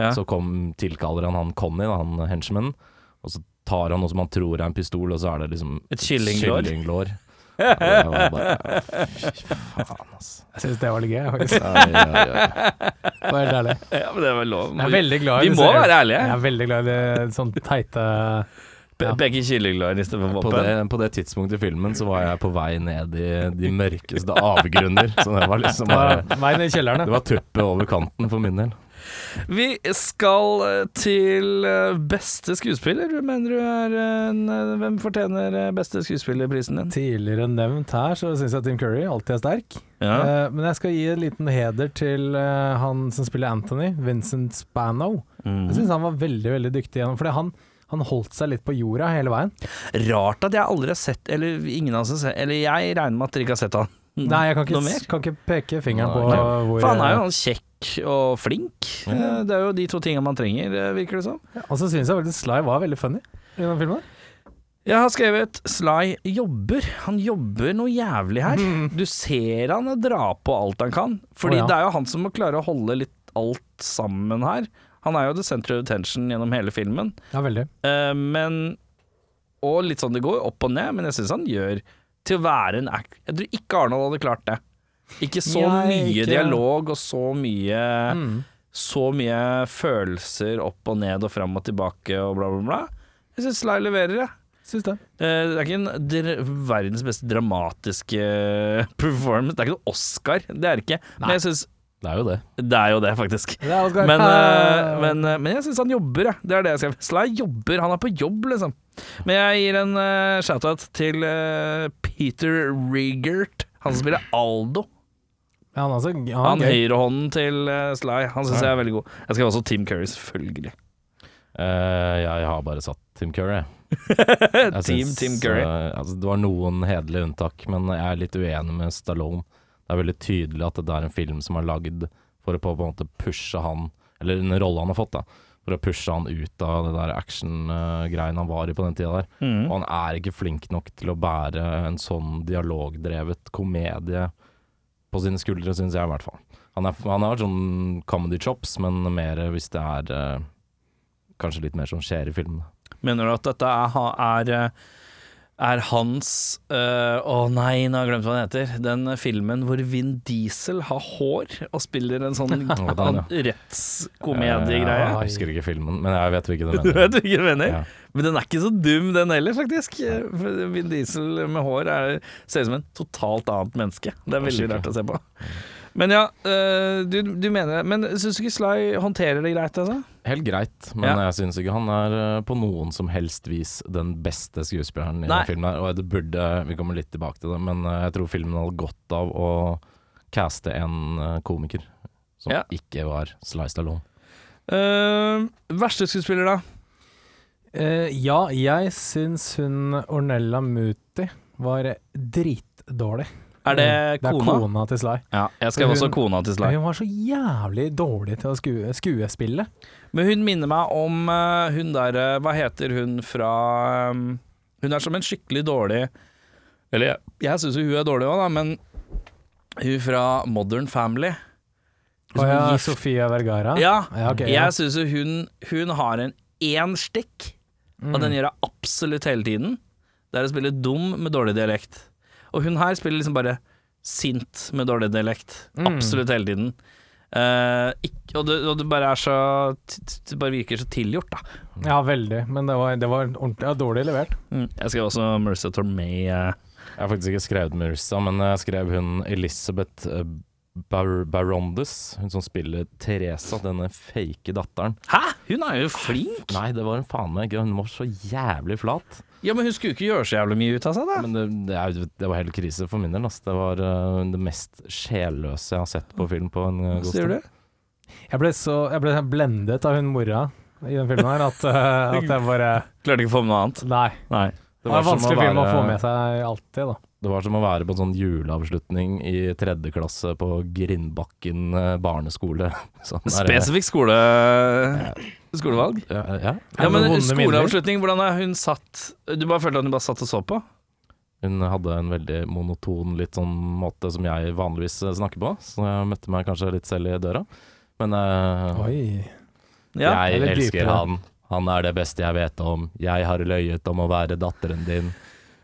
Speaker 1: Ja.
Speaker 4: Så kom, tilkaller han han Conny, da, han henchmanen, og så tar han noe som han tror er en pistol, og så er det liksom
Speaker 1: Et kyllinglår.
Speaker 4: kyllinglår. Ja, det var bare Fy faen, altså.
Speaker 2: Jeg syns det var litt gøy, faktisk.
Speaker 4: Ja, ja, ja.
Speaker 2: For å helt ærlig.
Speaker 1: ja, men det var lov.
Speaker 2: Jeg er veldig glad i
Speaker 1: Vi
Speaker 2: disse-
Speaker 1: må være ærlige.
Speaker 2: Jeg er veldig glad i det sånn teite
Speaker 1: Pe- Begge kyllinglår istedenfor
Speaker 4: På
Speaker 1: våpen.
Speaker 4: det, på det tidspunktet i filmen så var jeg på vei ned i de mørkeste avgrunner. Så det var liksom bare
Speaker 2: Veien i kjelleren,
Speaker 4: Det var tuppet over kanten for min del.
Speaker 1: Vi skal eh, til eh, beste skuespiller. Mener du er en eh, Hvem fortjener beste skuespillerprisen din?
Speaker 2: Tidligere nevnt her, så syns jeg Tim Curry alltid er sterk.
Speaker 1: Ja.
Speaker 2: Uh, men jeg skal gi en liten heder til uh, han som spiller Anthony, Vincent Spano.
Speaker 1: Mm.
Speaker 2: Jeg syns han var veldig veldig dyktig gjennom Fordi han, han holdt seg litt på jorda hele veien.
Speaker 1: Rart at jeg aldri har sett Eller ingen av oss har sett Eller jeg regner med at dere ikke har sett han.
Speaker 2: Nei, jeg kan ikke,
Speaker 1: mer?
Speaker 2: kan ikke peke fingeren på
Speaker 4: okay.
Speaker 2: hvor
Speaker 1: For han er jo han kjekk og flink. Eh, Det er jo de to tingene man trenger, eh, virker det som.
Speaker 2: Og så syns jeg veldig Sly var veldig funny i den filmen.
Speaker 1: Jeg har skrevet Sly jobber. Han jobber noe jævlig her. Du ser han dra på alt han kan. Fordi
Speaker 2: oh, ja.
Speaker 1: det er jo han som må klare å holde litt alt sammen her. Han er jo the center of attention gjennom hele filmen.
Speaker 2: Ja, veldig.
Speaker 1: Uh, men Og litt sånn det går opp og ned, men jeg syns han gjør til å være en act... Jeg tror ikke Arnold hadde klart det. Ikke så
Speaker 2: Nei,
Speaker 1: mye
Speaker 2: ikke-
Speaker 1: dialog og så mye
Speaker 2: Mm.
Speaker 1: Så mye følelser opp og ned og fram og tilbake og bla, bla, bla. Jeg syns Sly leverer, jeg.
Speaker 2: Syns det.
Speaker 1: Eh, Det er ikke en verdens beste dramatiske performance. Det er ikke noe Oscar, det er det ikke. Men jeg synes
Speaker 4: Det er jo det.
Speaker 1: Det er jo det, faktisk.
Speaker 2: Det Oscar.
Speaker 1: Men, uh, men, uh, men jeg syns han jobber, jeg. Det er det jeg skrev. Sly jobber, han er på jobb, liksom. Men jeg gir en uh, shout-out til Peter Rigert, han som spiller Aldo.
Speaker 2: Ja, han, altså, ja,
Speaker 1: Han høyrehånden til Sly, han syns jeg er veldig god. Jeg skal også Tim Curry, selvfølgelig.
Speaker 4: Eh, jeg har bare satt Tim Curry. Jeg
Speaker 1: Team
Speaker 4: syns,
Speaker 1: Tim Curry.
Speaker 4: altså, det var noen hederlige unntak, men jeg er litt uenig med Stallone. Det er veldig tydelig at det er en film som er lagd for å på, på en måte pushe han, eller en rolle han har fått, da. For å pushe han ut av det der action-greien han var i på den tida der.
Speaker 1: Mm.
Speaker 4: Og han er ikke flink nok til å bære en sånn dialogdrevet komedie på sine skuldre, syns jeg i hvert fall. Han, er, han har sånn comedy chops, men mer hvis det er eh, kanskje litt mer som skjer i filmene.
Speaker 1: Mener du at dette er, er, eh, er hans eh, Å nei, nå har jeg glemt hva den heter. Den filmen hvor Vin Diesel har hår og spiller en sånn rettskomediegreie.
Speaker 4: Jeg husker ikke filmen, men jeg vet hvilken du mener.
Speaker 1: Du vet hvilken mener?
Speaker 4: Ja.
Speaker 1: Men den er ikke så dum, den heller, faktisk. Vin Diesel med hår er, ser ut som en totalt annet menneske. Det er veldig rart å se på. Men ja, eh, du, du mener Men syns du ikke Sly håndterer det greit, altså?
Speaker 4: Helt greit, men
Speaker 1: Ja.
Speaker 4: jeg syns ikke han er eh, på noen som helst vis den beste skuespilleren i
Speaker 1: Nei.
Speaker 4: den filmen. her Og det burde Vi kommer litt tilbake til det, men eh, jeg tror filmen hadde godt av å caste en komiker som
Speaker 1: Ja.
Speaker 4: ikke var Sly Stallone.
Speaker 1: Uh, verste skuespiller, da?
Speaker 2: Uh, ja, jeg syns hun Ornella Muti var dritdårlig.
Speaker 1: Er det
Speaker 2: Det er
Speaker 1: kona?
Speaker 2: kona til Sly.
Speaker 1: Ja, jeg skrev
Speaker 2: Hun-
Speaker 1: også kona til Sly.
Speaker 2: Hun var så jævlig dårlig til å skue, skuespille.
Speaker 1: Men hun minner meg om uh, hun der eh, Hva heter hun fra um, Hun er som en skikkelig dårlig Eller jeg, jeg syns jo hun er dårlig òg, da, men hun fra Modern Family
Speaker 2: Å ja, Sofia Vergara.
Speaker 1: Ja,
Speaker 2: Ja, ok, ja.
Speaker 1: jeg syns jo hun, hun har en én stikk, og
Speaker 2: Mm.
Speaker 1: den gjør jeg absolutt hele tiden. Det er å spille dum med dårlig dialekt. Og hun her spiller liksom bare sint med dårlig dialekt.
Speaker 2: Mm.
Speaker 1: Absolutt hele tiden. Uh, ikk- og, det, og det bare er så Det bare virker så tilgjort, da.
Speaker 2: Ja, veldig. Men det var, det var ordentlig ja, dårlig levert.
Speaker 1: Jeg skrev også Mercy Tormay. Uh.
Speaker 4: Jeg har faktisk ikke skrevet Marissa, men jeg skrev hun Elizabeth eh, Bar Barondes, hun som spiller Teresa, denne fake datteren.
Speaker 1: Hæ?! Hun er jo flink!
Speaker 4: Nei, det var hun faen meg ikke, hun var så jævlig flat.
Speaker 1: Ja, Men hun skulle ikke gjøre så jævlig mye ut av seg, da.
Speaker 4: Men det, det, er, det var helt krise for min del. Altså. Det var uh, det mest sjelløse jeg har sett på film på en uh, god stund.
Speaker 2: Jeg ble så jeg ble blendet av hun mora i den filmen her at, uh, at jeg bare
Speaker 1: Klarte ikke å få med noe annet.
Speaker 2: Nei.
Speaker 1: Nei.
Speaker 2: Det var en
Speaker 4: vanskelig å
Speaker 2: vanskelig film å få med seg alltid, da.
Speaker 4: Det var som å være på en sånn juleavslutning i tredje klasse på Grindbakken barneskole. Sånn
Speaker 1: Spesifikk skole... skolevalg.
Speaker 4: Ja, ja.
Speaker 1: Ja, men skoleavslutning, hvordan er hun satt Du bare følte at hun bare satt og så på?
Speaker 4: Hun hadde en veldig monoton litt sånn måte som jeg vanligvis eh, snakker på, så jeg møtte meg kanskje litt selv i døra. Men uh,
Speaker 2: Oi.
Speaker 1: Ja.
Speaker 4: jeg
Speaker 2: er
Speaker 4: elsker
Speaker 2: dypere.
Speaker 4: han. Han er det beste jeg vet om. Jeg har løyet om å være datteren din.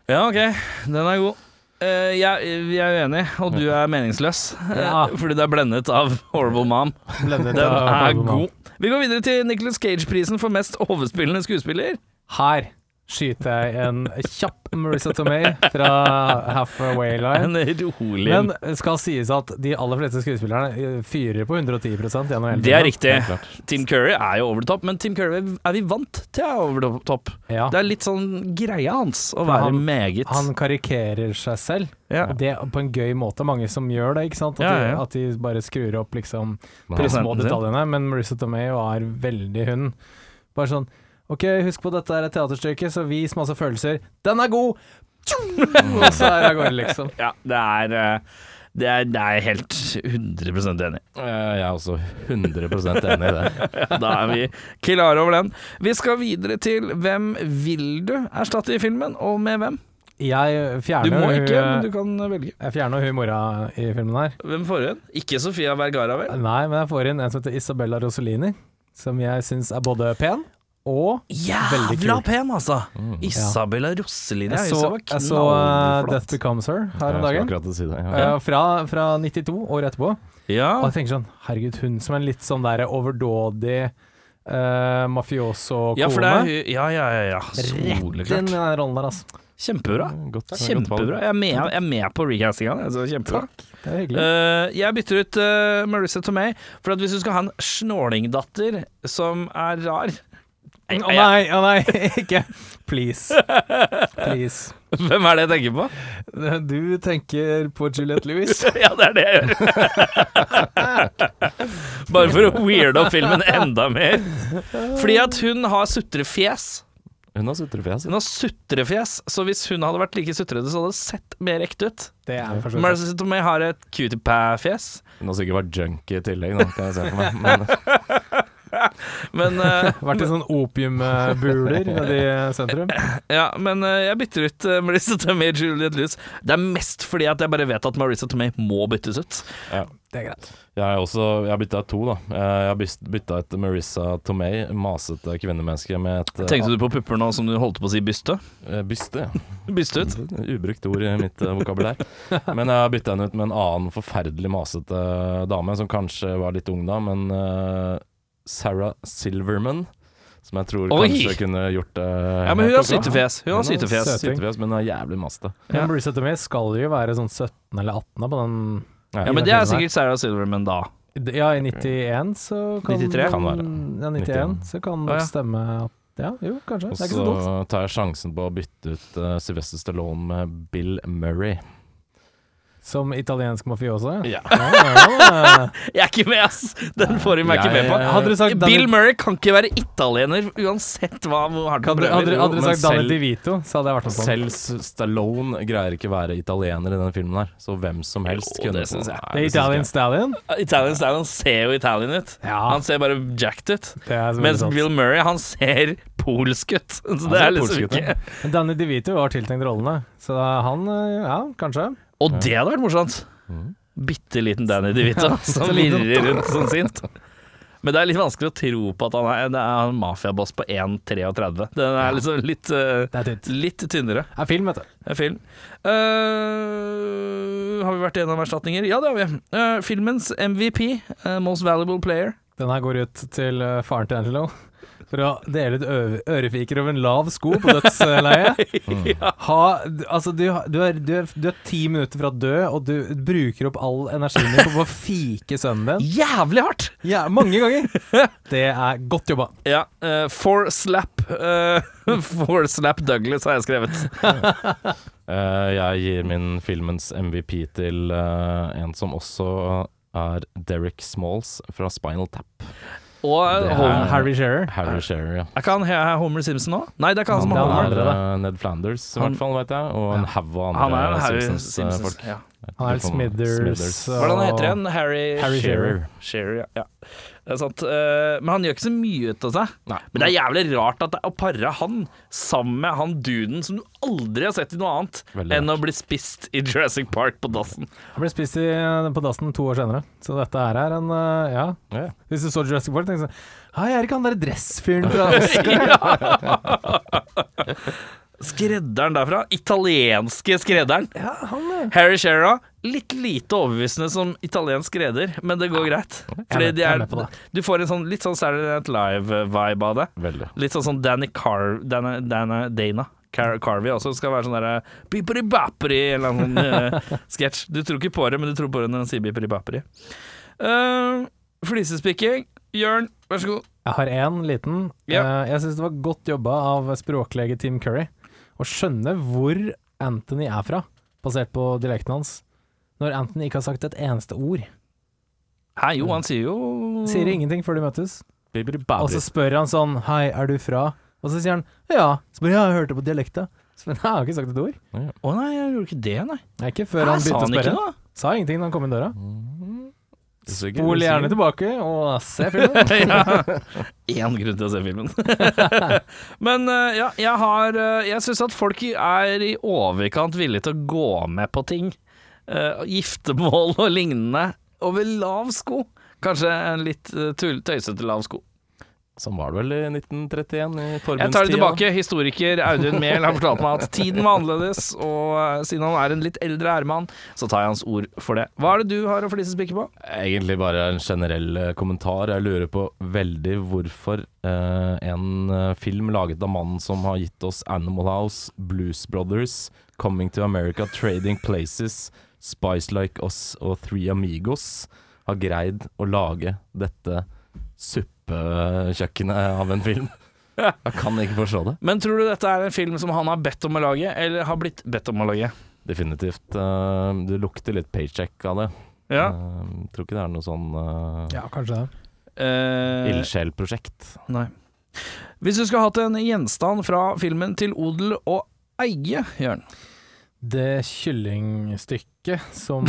Speaker 1: ja, ok. Den er god. Uh, jeg, jeg, er uenig, og du er meningsløs.
Speaker 2: Ja.
Speaker 1: Fordi du er blendet av Horrible Mom.
Speaker 2: Blendet
Speaker 1: Den
Speaker 2: av
Speaker 1: er god. Vi går videre til Nicholas Cage-prisen for mest overspillende skuespiller.
Speaker 2: Her skyter jeg en kjapp Marissa Tomei fra halfway line.
Speaker 1: En rolig
Speaker 2: Men det skal sies at de aller fleste skuespillerne eh, fyrer på 110% gjennom hele
Speaker 1: Det er riktig. Tim Curry er jo over the top, men Tim Curry er vi vant til er over the top.
Speaker 2: Ja.
Speaker 1: Det er litt sånn greia hans å
Speaker 2: For
Speaker 1: være
Speaker 2: han-
Speaker 1: meget
Speaker 2: Han karikerer seg selv,
Speaker 1: ja.
Speaker 2: det på en gøy måte. Mange som gjør det, ikke sant. At,
Speaker 1: Ja, ja.
Speaker 2: De, at de bare skrur opp liksom de små detaljene. Men Marissa Tomei er veldig hun. Bare sånn OK, husk på dette er et teaterstykke, så vis masse følelser. Den er god! Og så er jeg av gårde, liksom.
Speaker 1: ja, det er eh, det er, det er jeg helt 100 enig i.
Speaker 4: Eh, Jeg er også 100 enig i det.
Speaker 1: Da er vi klare over den. Vi skal videre til Hvem vil du erstatte i filmen, og med hvem?
Speaker 2: Jeg fjerner Du
Speaker 1: må ikke,
Speaker 2: hun,
Speaker 1: men du kan velge.
Speaker 2: Jeg fjerner hun mora i filmen her.
Speaker 1: Hvem får inn? Ikke Sofia Vergara, vel?
Speaker 2: Nei, men jeg får inn en som heter Isabella Rossellini, som jeg syns er både pen og Veldig
Speaker 1: Jævla
Speaker 2: kul.
Speaker 1: pen, altså!
Speaker 4: Mm.
Speaker 1: Isabella Rosselin.
Speaker 2: Jeg
Speaker 1: Jeg
Speaker 2: så, jeg så uh. Death Becomes Her her om dagen.
Speaker 4: si det. Ja.
Speaker 2: uh, fra, fra 92, året etterpå.
Speaker 1: Ja.
Speaker 2: Og jeg tenker sånn, herregud, hun som en litt sånn der overdådig uh, mafioso-kone.
Speaker 1: ja, for det er Ja, ja, ja. ja.
Speaker 2: Rett inn i den rollen der, altså.
Speaker 1: Kjempebra.
Speaker 4: Godt,
Speaker 1: Kjempebra. Jeg er med, jeg er med på recastinga. Altså, kjempebra.
Speaker 2: Det er hyggelig.
Speaker 1: Eh, jeg bytter ut uh, Marissa Tomei, for at hvis du skal ha en snålingdatter som er rar
Speaker 2: Å nei, å nei, ikke. Please. Please.
Speaker 1: Hvem er det jeg tenker på?
Speaker 2: Du tenker på Juliette Lewis.
Speaker 1: ja, det er det jeg gjør. Bare for å weirde opp filmen enda mer. Fordi at hun har sutrefjes.
Speaker 4: Hun har sutrefjes.
Speaker 1: Hun har sutrefjes, så hvis hun hadde vært like sutrete, så hadde det sett mer ekte ut.
Speaker 2: Det er for så vidt.
Speaker 1: Marissa Tomei har et cutie pie-fjes,
Speaker 4: Hun har sikkert vært junkie i tillegg, nå, kan jeg se for meg. Men,
Speaker 1: men uh,
Speaker 2: Vært i sånn opiumbuler nede i sentrum.
Speaker 1: Ja, men uh, jeg bytter ut uh, Marissa Tomei og Juliette Lewis. Det er mest fordi at jeg bare vet at Marissa Tomei må byttes ut.
Speaker 4: ja.
Speaker 2: Det er greit.
Speaker 4: Jeg har også Jeg bytta ut to, da. Eh, Jeg har bytta ut Marissa Tomei, masete kvinnemenneske, med et eh,
Speaker 1: Tenkte du på pupper nå som du holdt på å si byste?
Speaker 4: eh, byste. ja.
Speaker 1: Byste ut?
Speaker 4: Ubrukt ord i mitt eh, vokabulær. Men jeg har bytta henne ut med en annen forferdelig masete dame, som kanskje var litt ung da, men eh, Sarah Silverman. Som jeg tror
Speaker 1: Oi!
Speaker 4: kanskje kunne gjort det
Speaker 1: Ja, men hun har sytefjes. Hun har sytefjes.
Speaker 4: Sytefjes, men hun har jævlig maste.
Speaker 1: Ja.
Speaker 2: Men Marissa May skal jo være sånn 17 eller 18 på den
Speaker 1: Ja, men det er sikkert Sarah Silverman da.
Speaker 2: Ja, i 91 så kan
Speaker 1: 93?
Speaker 4: Kan være.
Speaker 2: Ja, 91,
Speaker 4: 91.
Speaker 2: så kan
Speaker 1: det
Speaker 2: stemme at Ja, jo, kanskje.
Speaker 4: Og
Speaker 2: Det er ikke så dumt.
Speaker 4: så tar jeg sjansen på å bytte ut uh, Sylvester Stallone med Bill Murray.
Speaker 2: Som italiensk mafioso?
Speaker 4: Ja.
Speaker 2: Ja.
Speaker 1: Jeg er ikke med, ass! Den får de meg ikke med på.
Speaker 2: Hadde du sagt
Speaker 1: Bill
Speaker 2: Danny,
Speaker 1: Murray kan ikke være italiener uansett hva hardt han
Speaker 2: hadde, hadde, hadde du sagt Danny
Speaker 4: selv-
Speaker 2: DeVito, så hadde jeg vært med på den.
Speaker 4: Selv Stallone greier ikke være italiener i denne filmen her, så hvem som helst
Speaker 1: Jo,
Speaker 4: kunne
Speaker 1: det synes jeg.
Speaker 2: Det er Italian Stallion?
Speaker 1: Italian Stallion ser jo Italian ut.
Speaker 2: Ja,
Speaker 1: Han ser bare jacked ut. Mens
Speaker 2: sant.
Speaker 1: Bill Murray, han ser polsk ut. Så det
Speaker 4: ser
Speaker 1: er liksom ikke
Speaker 2: Danny DeVito var tiltenkt rollene, så han eh, Ja, kanskje.
Speaker 1: Og det hadde vært morsomt.
Speaker 4: Mm.
Speaker 1: Bitte liten Danny DeVito som virrer rundt sånn sint. Men det er litt vanskelig å tro på at han er, det er en mafiaboss på 1,33. Den er liksom litt,
Speaker 2: uh, er
Speaker 1: litt tynnere.
Speaker 2: Det er film, vet du.
Speaker 1: Det er film. Uh, har vi vært gjennom erstatninger? Ja, det har vi. Uh, filmens MVP, Most Valuable Player.
Speaker 2: Den her går ut til faren til Angelo. For å dele ut ørefiker over en lav sko på dødsleiet. Ha, altså, du, du, er, du, er, du er ti minutter fra å dø, og du bruker opp all energien din på å fike sønnen din.
Speaker 1: Jævlig hardt!
Speaker 2: Ja, mange ganger. Det er godt jobba.
Speaker 1: Ja. Uh, for slap Uh, For slap Douglas har jeg skrevet.
Speaker 4: Uh, jeg gir min filmens MVP til uh, en som også er Derek Smalls fra Spinal Tap.
Speaker 1: Og eh,
Speaker 4: er-
Speaker 1: Homer.
Speaker 2: Harry Shearer.
Speaker 4: Harry Shearer, ja.
Speaker 1: Er ikke han he- Homer Simpson nå? Nei, det er ikke han som er
Speaker 2: er han
Speaker 1: Homer.
Speaker 4: er eh, Ned Flanders, i
Speaker 1: Han-
Speaker 4: hvert fall, vet jeg. Og en haug av
Speaker 1: Han er
Speaker 4: andre
Speaker 1: Harry
Speaker 4: Simpsons-folk.
Speaker 1: Ja.
Speaker 2: Han er Smithers.
Speaker 1: Hvordan heter han? Harry,
Speaker 2: Harry Shearer.
Speaker 1: Shearer, ja. ja. Det er sant. Eh, men han gjør ikke så mye ut av seg.
Speaker 4: Nei.
Speaker 1: Men det er jævlig rart at det er å pare han sammen med han duden som du aldri har sett i noe annet
Speaker 4: Veldig
Speaker 1: enn å bli spist i Jurassic Park på dassen.
Speaker 2: Han ble spist i, på dassen to år senere, så dette her er en eh, Ja.
Speaker 4: Ja.
Speaker 2: Hvis du så Jurassic Park, tenkte du sånn Hei, er ikke han der dressfyren fra Oscar?
Speaker 1: Skredderen derfra. Italienske skredderen.
Speaker 2: Ja, han er
Speaker 1: Harry Shearer. Litt lite overbevisende som italiensk skredder, men det går greit. Fordi de
Speaker 2: er
Speaker 1: er, du får en sånn, litt sånn Saturday Night Live-vibe av det.
Speaker 4: Veldig.
Speaker 1: Litt sånn sånn Danny Car... Dana, Dana, Dana. Car Carvey også skal være sånn derre bipperi-bapperi eller noen uh, sketsj. Du tror ikke på det, men du tror på det når han sier bipperi-bapperi. Uh, Flisespikking. Jørn, vær så god.
Speaker 2: Jeg har én liten.
Speaker 1: Ja.
Speaker 2: Uh, jeg syns det var godt jobba av språklege Tim Curry å skjønne hvor Anthony er fra, basert på dialekten hans, når Anthony ikke har sagt et eneste ord.
Speaker 1: Hei, jo, han sier jo
Speaker 2: Sier ingenting før de møtes.
Speaker 4: Bibbidi
Speaker 2: Og så spør han sånn Hei, er du fra? Og så sier han ja. Så bare ja, jeg hørte på dialekta. Så, men jeg har ikke sagt et ord.
Speaker 1: Å nei, jeg gjorde ikke det, nei.
Speaker 2: Nei, ikke før
Speaker 1: Hæ,
Speaker 2: han
Speaker 1: sa
Speaker 2: begynte å
Speaker 1: han ikke
Speaker 2: spørre.
Speaker 1: noe?
Speaker 2: Sa ingenting da han kom inn døra.
Speaker 4: Usikker,
Speaker 2: Spol gjerne tilbake og se filmen.
Speaker 1: ja. Én grunn til å se filmen. Men eh, ja, jeg har eh, Jeg syns at folk er i overkant villige til å gå med på ting. Eh, giftermål og lignende over lav sko. Kanskje en litt tøysete lav sko.
Speaker 4: Sånn var det vel i 1931, i
Speaker 1: Jeg tar det tilbake. Historiker Audun Mehl har fortalt meg at tiden var annerledes, og eh, siden han er en litt eldre ærmann, så tar jeg hans ord for det. Hva er det du har å flisespikke på?
Speaker 4: Egentlig bare en generell eh, kommentar. Jeg lurer på veldig hvorfor eh, en eh, film laget av mannen som har gitt oss Animal House, Blues Brothers, Coming to America, Trading Places, Spice Like Us og Three Amigos, har greid å lage dette suppekjøkkenet av en film. Jeg kan ikke forstå det.
Speaker 1: Men tror du dette er en film som han har bedt om å lage, eller har blitt bedt om å lage?
Speaker 4: Definitivt. eh, det lukter litt paycheck av det.
Speaker 1: Ja.
Speaker 4: Eh, tror ikke det er noe sånn uh,
Speaker 2: Ja, kanskje det.
Speaker 1: Eh,
Speaker 4: ildsjelprosjekt.
Speaker 1: Nei. Hvis du skulle hatt en gjenstand fra filmen til odel og eie, Jørn
Speaker 2: Det kyllingstykket som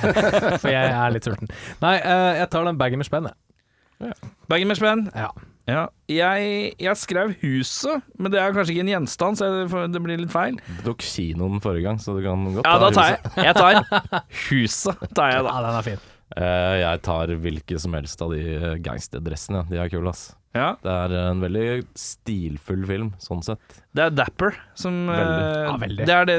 Speaker 2: For jeg er litt sulten. Nei, eh, jeg tar den bagen med spenn, jeg.
Speaker 1: Bagen med spenn.
Speaker 2: Ja.
Speaker 1: Ja. Jeg, jeg skrev huset, men det er kanskje ikke en gjenstand, så det, det blir litt feil.
Speaker 4: Du tok kinoen forrige gang, så du kan godt
Speaker 1: Ja,
Speaker 4: ta
Speaker 1: da tar
Speaker 4: huset.
Speaker 1: jeg. Jeg tar huset, tar jeg da.
Speaker 2: Ja, den er fin.
Speaker 4: Uh, jeg tar hvilke som helst av de eh, gangsterdressene. De er kule, ass.
Speaker 1: Ja.
Speaker 4: Det er en veldig stilfull film, sånn sett.
Speaker 1: Det er Dapper som
Speaker 4: Veldig.
Speaker 1: Uh,
Speaker 2: Ja, veldig.
Speaker 1: Det er det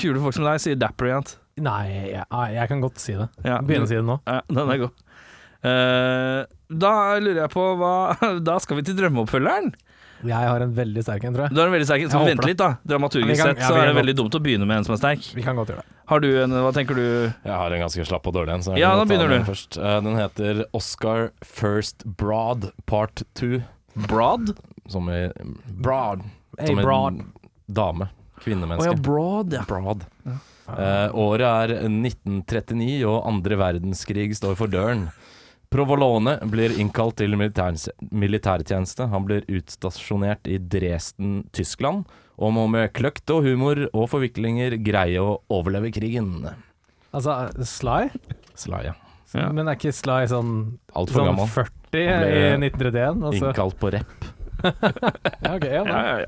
Speaker 1: kule folk som deg sier Dapper igjen.
Speaker 2: Nei, jeg, jeg kan godt si det.
Speaker 1: Ja.
Speaker 2: Begynne å si det nå.
Speaker 1: Ja, den er god. Eh, da lurer jeg på hva Da skal vi til drømmeoppfølgeren.
Speaker 2: Jeg har en veldig sterk en, tror jeg.
Speaker 1: Du har en veldig sterk en,
Speaker 2: Så
Speaker 1: vent litt, da.
Speaker 2: Ja,
Speaker 1: Dramaturgisk
Speaker 2: kan-
Speaker 1: sett
Speaker 2: ja,
Speaker 1: så er det veldig dumt å begynne med en som er sterk.
Speaker 2: Vi kan godt gjøre det.
Speaker 1: Har du en Hva tenker du?
Speaker 4: Jeg har en ganske slapp og dårlig en. så
Speaker 1: Ja, da begynner du.
Speaker 4: Først. Eh, den heter Oscar First Broad Part 2.
Speaker 1: Broad?
Speaker 4: Som i Broad.
Speaker 2: Hey,
Speaker 4: som i
Speaker 2: broad.
Speaker 4: dame.
Speaker 1: Kvinnemenneske.
Speaker 4: Kvinnemenneske.
Speaker 1: ja, Broad, ja.
Speaker 4: Broad. Eh, året er 1939, og andre verdenskrig står for døren. Provolone blir innkalt til militær- militærtjeneste. Han blir utstasjonert i Dresden, Tyskland, og må med kløkt og humor og forviklinger greie å overleve krigen.
Speaker 2: Altså, Sly?
Speaker 4: Sly, ja.
Speaker 1: Ja.
Speaker 2: Men er ikke Sly sånn,
Speaker 4: Altfor
Speaker 2: sånn
Speaker 4: gammel.
Speaker 2: 40 i 1931? Altså.
Speaker 4: Innkalt på rep.
Speaker 2: Ja, okay, ja,
Speaker 1: Ja, ja,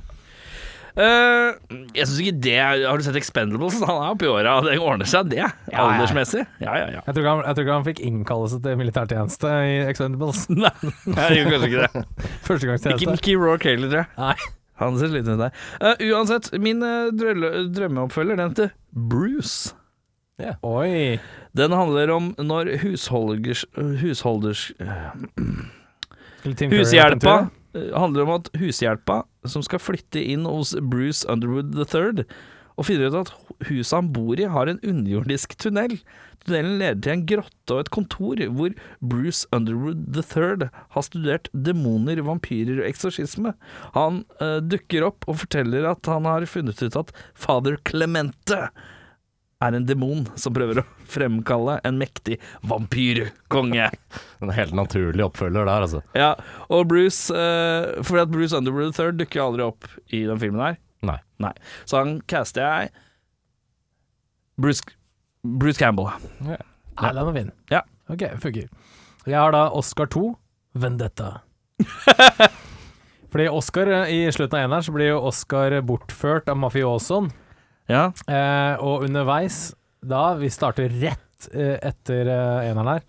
Speaker 1: Eh, jeg syns ikke det Har du sett Expendables? Han er oppi åra, det ordner seg, det.
Speaker 2: ja, ja.
Speaker 1: Aldersmessig. Ja, ja, ja.
Speaker 2: Jeg tror, ikke han, jeg tror ikke han fikk innkallelse til militærtjeneste i Expendables.
Speaker 1: Nei, jeg gjør kanskje ikke det. Ikke
Speaker 2: Førstegangstjeneste.
Speaker 1: Mickey Rourke heller, tror jeg.
Speaker 2: Nei.
Speaker 1: Han ser sliten ut der. Uh, uansett, min uh, drømmeoppfølger, den heter Bruce.
Speaker 2: Oi.
Speaker 1: Den handler om når husholders, husholders
Speaker 2: en
Speaker 1: Hushjelpa handler om at hushjelpa som skal flytte inn hos Bruce Underwood III, og finner ut at huset han bor i har en underjordisk tunnel. Tunnelen leder til en grotte og et kontor hvor Bruce Underwood III har studert demoner, vampyrer og eksorsisme. Han eh, dukker opp og forteller at han har funnet ut at fader Clemente er en demon som prøver å fremkalle en mektig vampyrkonge.
Speaker 4: En helt naturlig oppfølger der, altså.
Speaker 1: Ja, og Bruce uh, Fordi at Bruce Underwood III dukker jo aldri opp i den filmen her.
Speaker 4: Nei.
Speaker 1: Så han caster jeg Bruce, Bruce Campbell.
Speaker 2: Nei, den er fin.
Speaker 1: Ja.
Speaker 2: Ok, funker. Jeg har da Oscar 2, Vendetta. Fordi Oscar, eh, i slutten av eneren, så blir jo Oscar bortført av mafiosoen.
Speaker 1: Ja.
Speaker 2: Eh, og underveis, da Vi starter rett eh, etter eh, eneren her.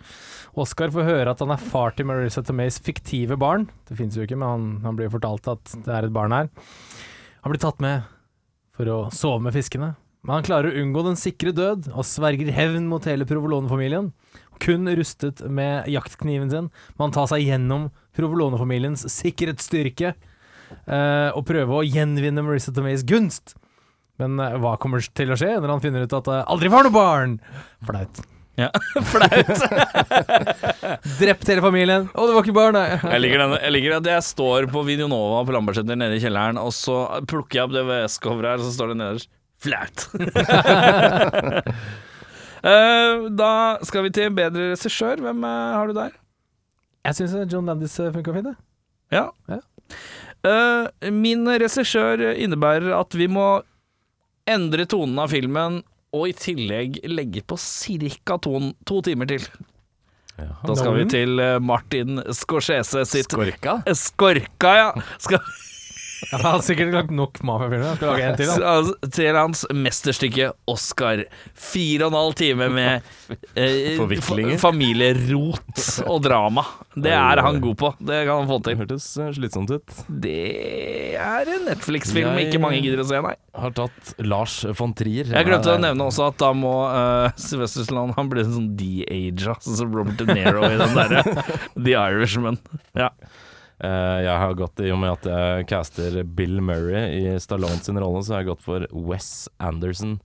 Speaker 2: Oscar får høre at han er far til Marissa Tomays fiktive barn. Det fins jo ikke, men han, han blir fortalt at det er et barn her. Han blir tatt med for å sove med fiskene. Men han klarer å unngå den sikre død, og sverger hevn mot hele Provolone-familien. Kun rustet med jaktkniven sin, må han ta seg gjennom Provolone-familiens sikkerhetsstyrke eh, og prøve å gjenvinne Marissa Tomeys gunst. Men eh, hva kommer til å skje når han finner ut at det aldri var noe barn? Flaut.
Speaker 1: Ja, Flaut.
Speaker 2: Drept hele familien. Å, det var ikke barn, nei.
Speaker 1: Jeg liker, denne, jeg liker at jeg står på Videonova på Lambertseter nede i kjelleren, og så plukker jeg opp det VS-coveret her, og så står det nederst Flaut. uh, da skal vi til bedre regissør. Hvem uh, har du der?
Speaker 2: Jeg syns John Landis funka fint, det.
Speaker 1: Ja.
Speaker 2: Ja.
Speaker 1: Uh, min regissør innebærer at vi må endre tonen av filmen, og i tillegg legge på ca. To, to timer til.
Speaker 4: Ja,
Speaker 1: Da skal vi til eh, Martin Scorsese sitt
Speaker 4: Skorka?
Speaker 1: Skorka, ja. Skal,
Speaker 2: Ja, han har sikkert lagt nok mafiafilmer. Skal lage en til, da.
Speaker 1: altså, til hans mesterstykke Oscar. Fire og en halv time med eh,
Speaker 4: Forviklinger.
Speaker 1: familierot og drama. Det er han god på. Det kan han få til.
Speaker 4: hørtes eh, slitsomt ut.
Speaker 1: Det er en Netflix-film ikke mange gidder å se, nei.
Speaker 4: Har tatt Lars von Trier.
Speaker 1: Jeg glemte å nevne også at da må uh, Sylvester Stallone Han blir sånn de-aga, sånn som Robert De Nero i den derre The Irishman. Ja.
Speaker 4: Eh, jeg har gått i og med at jeg caster Bill Murray i Stallone sin rolle, så har jeg gått for Wes Anderson.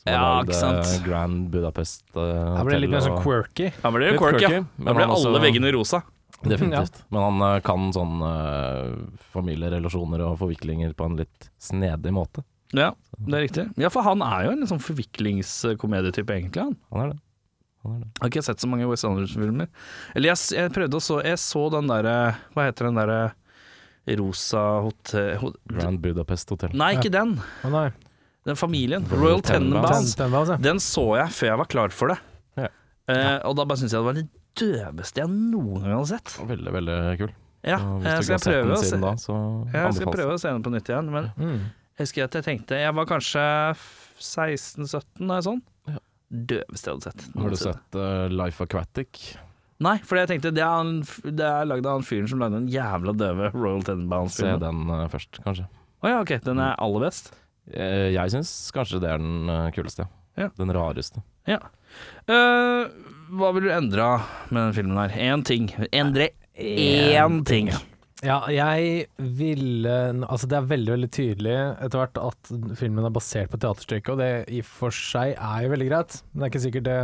Speaker 4: Som
Speaker 1: Ja, ikke
Speaker 4: eh,
Speaker 1: sant.
Speaker 4: Grand Budapest uh,
Speaker 2: Han ble litt mer sånn quirky.
Speaker 1: Han ble jo
Speaker 4: Litt
Speaker 1: quirky, ja.
Speaker 4: han også-
Speaker 1: alle veggene rosa.
Speaker 4: Definitivt. Men han eh, kan sånn eh, familierelasjoner og forviklinger på en litt snedig måte.
Speaker 1: Ja, det er riktig. Ja, for han er jo en sånn forviklingskomedietype, egentlig, han.
Speaker 4: Han er det.
Speaker 1: Jeg har ikke sett så mange Wes Anderson-filmer. Eller jeg, jeg prøvde å så Jeg så den derre Hva heter den derre Rosa hotell... hot,
Speaker 4: Grand Budapest Hotel.
Speaker 1: nei, ikke den.
Speaker 2: Å nei.
Speaker 1: Den familien.
Speaker 4: Royal
Speaker 1: Royal Tenenbaums.
Speaker 4: Ja.
Speaker 2: Den,
Speaker 1: så jeg før jeg var klar for det.
Speaker 4: Ja.
Speaker 1: Eh, og da bare syntes jeg det var det døveste jeg noen gang hadde sett.
Speaker 4: Veldig, veldig kul.
Speaker 1: Ja, jeg skal
Speaker 4: har
Speaker 1: prøve å se
Speaker 4: da,
Speaker 1: jeg skal prøve å se den på nytt igjen. Men
Speaker 2: Mm.
Speaker 1: jeg husker at jeg tenkte Jeg var kanskje 16-17 da jeg sånn.
Speaker 4: Ja.
Speaker 1: Døveste jeg hadde sett.
Speaker 4: Har du sett uh, Life Aquatic?
Speaker 1: Nei, for jeg tenkte det er, det er lagd av han fyren som lagde den jævla døve Royal
Speaker 4: Se
Speaker 1: Tenenbaums-filmen.
Speaker 4: den uh, først, kanskje.
Speaker 1: Å ja, ok. Den er aller best.
Speaker 4: Uh, jeg syns kanskje det er den kuleste.
Speaker 1: Ja.
Speaker 4: Den rareste.
Speaker 1: Ja. Hva vil du endre med den filmen her? Én ting. Endre én ting.
Speaker 2: Ja, jeg ville Altså, det er veldig, veldig tydelig etter hvert at filmen er basert på teaterstykket, og det i og for seg er jo veldig greit. Men det er ikke sikkert det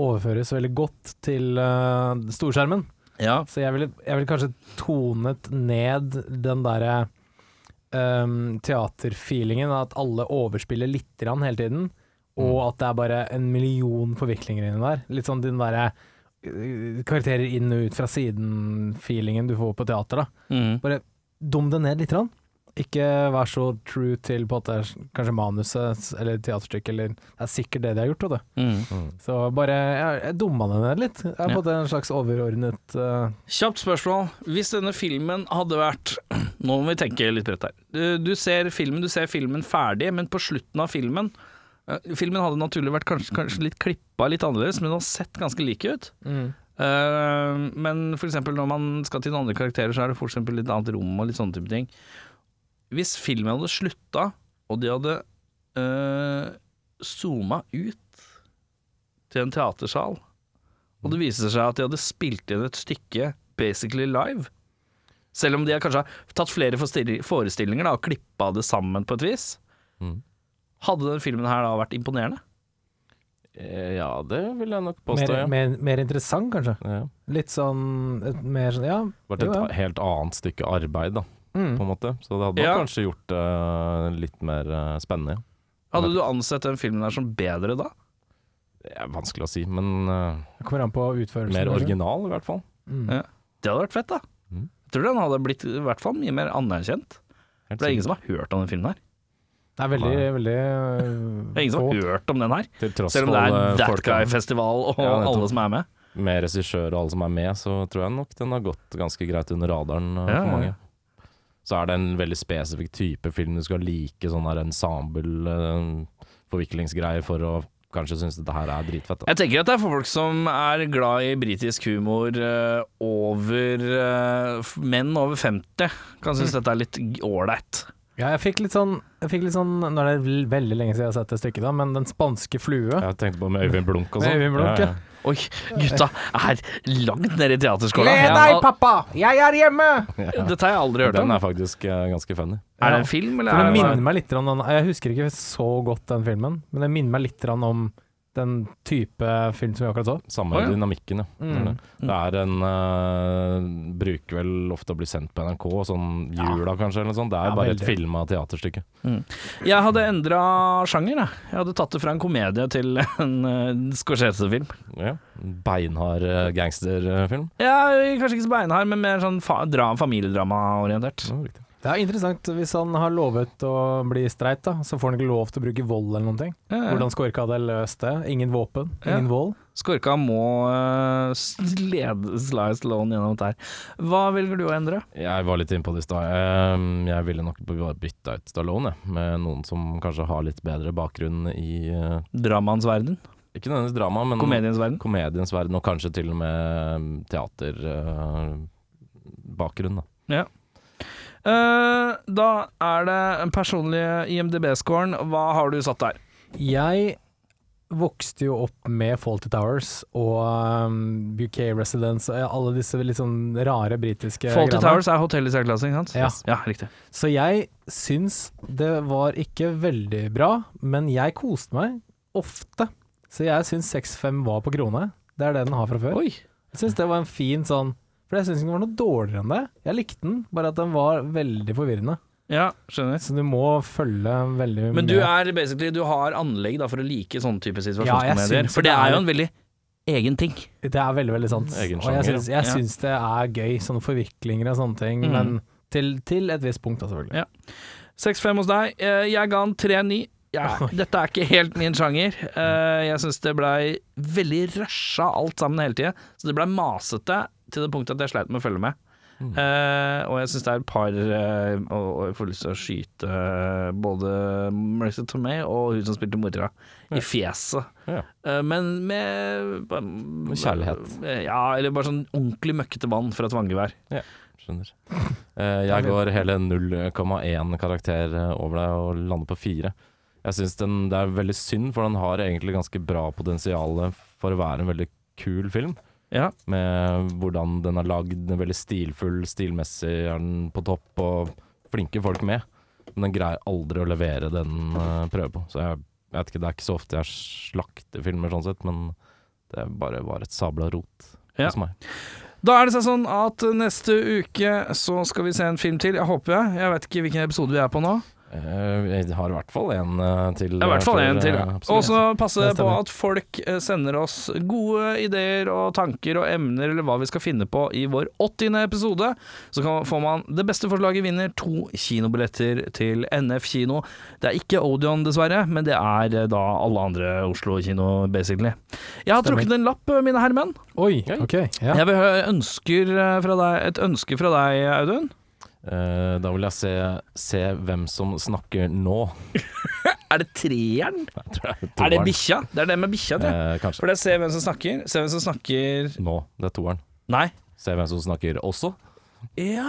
Speaker 2: overføres veldig godt til uh, storskjermen.
Speaker 1: Ja.
Speaker 2: Så jeg ville, jeg ville kanskje tonet ned den derre um, teaterfeelingen, at alle overspiller litt grann hele tiden, og
Speaker 4: Mm.
Speaker 2: at det er bare en million forviklinger inni der. Litt sånn den derre uh, karakterer inn og ut fra siden-feelingen du får på teater, da.
Speaker 1: Mm.
Speaker 2: Bare dum det ned litt. Grann. Ikke vær så true til på at det er kanskje manuset eller teaterstykket, eller Det er sikkert det de har gjort, du.
Speaker 1: Mhm.
Speaker 2: Så bare Jeg, dumma det ned litt. Jeg er på en en slags overordnet uh,
Speaker 1: Kjapt spørsmål. Hvis denne filmen hadde vært Nå må vi tenke litt bredt her. Du, du ser filmen, du ser filmen ferdig, men på slutten av filmen Filmen hadde naturlig vært kanskje, kanskje litt klippa litt annerledes, men den har sett ganske like ut. Eh, men for eksempel når man skal til noen andre karakterer, så er det for eksempel litt annet rom og litt sånne type ting. Hvis filmen hadde slutta, og de hadde uh, zooma ut til en teatersal, og det viser seg at de hadde spilt inn et stykke basically live, selv om de har kanskje tatt flere forestillinger da, og klippa det sammen på et vis,
Speaker 4: Mm.
Speaker 1: Hadde den filmen her da vært imponerende?
Speaker 4: Eh, ja, det vil jeg nok påstå.
Speaker 2: mer,
Speaker 4: ja.
Speaker 2: mer, mer interessant, kanskje.
Speaker 4: Ja.
Speaker 2: Litt sånn Mer sånn Ja.
Speaker 4: Vært
Speaker 2: jo,
Speaker 4: et
Speaker 2: ja.
Speaker 4: helt annet stykke arbeid, da, på
Speaker 2: Mm.
Speaker 4: en måte. Så det hadde
Speaker 1: Ja.
Speaker 4: kanskje gjort det litt mer uh, spennende. ja.
Speaker 1: Hadde du ansett den filmen her som bedre da?
Speaker 4: Det er vanskelig å si, men
Speaker 2: uh, kommer an på utførelsen.
Speaker 4: mer original, i hvert fall.
Speaker 2: Mm.
Speaker 1: Ja. Det hadde vært fett, da.
Speaker 4: Mm.
Speaker 1: Jeg tror den hadde blitt i hvert fall mye mer anerkjent.
Speaker 4: Helt
Speaker 1: For det er ingen som har hørt om den filmen her.
Speaker 2: Det er veldig, veldig
Speaker 1: Det er ingen som har hørt om den her. Selv om det er That Guy-festival og
Speaker 4: Ja,
Speaker 1: alle som er med.
Speaker 4: Med regissør og alle som er med, så tror jeg nok den har gått ganske greit under radaren eh,
Speaker 1: Ja,
Speaker 4: for mange. Så er det en veldig spesifikk type film du skal like, sånn her ensemble, eh, for å kanskje synes dette her er dritfett. Da.
Speaker 1: Jeg tenker at det er for folk som er glad i britisk humor uh, over uh, Menn over 50 kan synes dette er litt ålreit.
Speaker 2: Ja, jeg fikk litt sånn, jeg fikk litt sånn Nå er det veldig lenge siden jeg har sett det stykket, da, men Den spanske flue
Speaker 4: Jeg tenkte på med Øyvind Blunk og
Speaker 2: Med
Speaker 4: sånn.
Speaker 2: Øyvind Blunk, ja.
Speaker 1: Oi, gutta er langt nede i teaterskolen.
Speaker 2: Le deg, pappa! Jeg er hjemme!
Speaker 4: Ja.
Speaker 1: Dette har jeg aldri hørt om.
Speaker 4: Den er faktisk eh, ganske funny.
Speaker 1: Er det en film, eller
Speaker 2: For det minner meg litt om om Jeg husker ikke så godt den filmen, men det minner meg litt om den type film som vi akkurat så.
Speaker 4: Samme
Speaker 1: oh, ja.
Speaker 4: dynamikken, ja. Det
Speaker 2: Mm.
Speaker 4: det. Det er en uh, Bruker vel ofte å bli sendt på NRK, sånn jula kanskje, eller noe sånt. Det er
Speaker 2: Ja,
Speaker 4: bare
Speaker 2: veldig.
Speaker 4: et filma teaterstykke.
Speaker 1: Jeg hadde endra sjanger. Jeg. jeg hadde tatt det fra en komedie til en uh, Scorsese-film.
Speaker 4: Ja. Beinhard uh, gangsterfilm.
Speaker 1: Ja, kanskje ikke så beinhard, men mer sånn fa dra familiedrama-orientert.
Speaker 4: Ja, riktig.
Speaker 2: Det er interessant hvis han har lovet å bli streit, da, så får han ikke lov til å bruke vold eller noen ting.
Speaker 1: Ja, ja.
Speaker 2: Hvordan Skorka hadde løst det. Ingen våpen,
Speaker 1: Ja.
Speaker 2: ingen vold.
Speaker 1: Skorka må uh, lede Slice Stallone gjennom dette her. Hva velger du å endre?
Speaker 4: Jeg var litt inne på det i stad. Jeg, jeg ville nok bare bytta ut Stallone, med noen som kanskje har litt bedre bakgrunn i uh,
Speaker 1: Dramaens verden?
Speaker 4: Ikke nødvendigvis drama, men
Speaker 1: Komediens verden?
Speaker 4: komediens verden, og kanskje til og med teaterbakgrunn. da.
Speaker 1: Eh, da er det den personlige IMDb-scoren. Hva har du satt der?
Speaker 2: Jeg vokste jo opp med Faulty Towers og um, UK Residence og alle disse litt sånn rare britiske
Speaker 1: Faulty
Speaker 2: greiene.
Speaker 1: Towers er hotell i særklasse, ikke sant?
Speaker 2: Ja.
Speaker 1: ja, riktig.
Speaker 2: Så jeg syns det var ikke veldig bra, men jeg koste meg ofte. Så jeg syns 6-5 var på krone. Det er det den har fra før.
Speaker 1: Oi.
Speaker 2: Jeg syns det var en fin sånn For jeg syns ikke den var noe dårligere enn det. Jeg likte den, bare at den var veldig forvirrende.
Speaker 1: Ja, skjønner.
Speaker 2: Så du må følge veldig
Speaker 1: Men du
Speaker 2: med.
Speaker 1: er basically Du har anlegg da for å like sånne type
Speaker 2: Ja, jeg
Speaker 1: situasjonskomedier.
Speaker 2: Ja,
Speaker 1: for det
Speaker 2: det
Speaker 1: er jo en veldig egen ting.
Speaker 2: Det er veldig, veldig sant.
Speaker 4: Egen
Speaker 2: Og jeg syns, jeg
Speaker 1: ja.
Speaker 2: syns det er gøy, sånne forviklinger og sånne ting.
Speaker 1: Mm.
Speaker 2: Men til, til et visst punkt, da, selvfølgelig.
Speaker 1: Ja. 6-5 hos deg. Eh, Jeg ga den 3-9. Ja, dette er ikke helt min sjanger. Eh, Jeg syns det blei veldig rusha alt sammen hele tida. Så det blei masete til det punktet at jeg sleit med å følge med.
Speaker 4: Mm.
Speaker 1: Uh, og jeg syns det er et par uh, og, og jeg får lyst til å skyte eh, både Marissa Tomei og hun som spilte mora, i fjeset.
Speaker 4: Ja.
Speaker 1: Uh, men med, med
Speaker 4: kjærlighet.
Speaker 1: Ja, eller bare sånn ordentlig møkkete vann fra et vanngevær.
Speaker 4: Skjønner. Eh, jeg går hele 0,1 karakter over deg og lander på fire. Jeg syns det er veldig synd, for den har egentlig ganske bra potensial for å være en veldig kul film.
Speaker 1: Ja.
Speaker 4: Med hvordan den er lagd, den er veldig stilfull, stilmessig er den på topp, og flinke folk med. Men den greier aldri å levere det den uh, prøver på. Så jeg, jeg vet ikke, det er ikke så ofte jeg slakter filmer sånn sett, men det bare var et sabla rot
Speaker 1: Ja.
Speaker 4: hos meg.
Speaker 1: Da er det sånn at neste uke så skal vi se en film til, jeg håper jeg. Jeg vet ikke hvilken episode vi er på nå.
Speaker 4: Eh, Jeg har i hvert fall en eh, til.
Speaker 1: I hvert fall
Speaker 4: eh,
Speaker 1: en til. ja. Og så passe på at folk sender oss gode ideer og tanker og emner, eller hva vi skal finne på i vår 80. episode. Så kan, får man det beste forslaget vinner to kinobilletter til NF kino. Det er ikke Odeon, dessverre, men det er da alle andre Oslo-kino, basically. Jeg har
Speaker 2: Stemmer.
Speaker 1: trukket en lapp, mine herremenn.
Speaker 2: Oi, ok. Ja.
Speaker 1: Jeg ønsker fra deg, et ønske fra deg, Audun.
Speaker 4: Eh, da vil jeg se, se hvem som snakker nå.
Speaker 1: Er det treeren?
Speaker 4: Jeg tror det er,
Speaker 1: Er det
Speaker 4: toeren.
Speaker 1: bikkja? Det er det med bikkja, tror jeg.
Speaker 4: Eh, kanskje.
Speaker 1: For det er se hvem som snakker. Se hvem som snakker
Speaker 4: Nå. Det er toeren.
Speaker 1: Nei.
Speaker 4: Se hvem som snakker også.
Speaker 1: Ja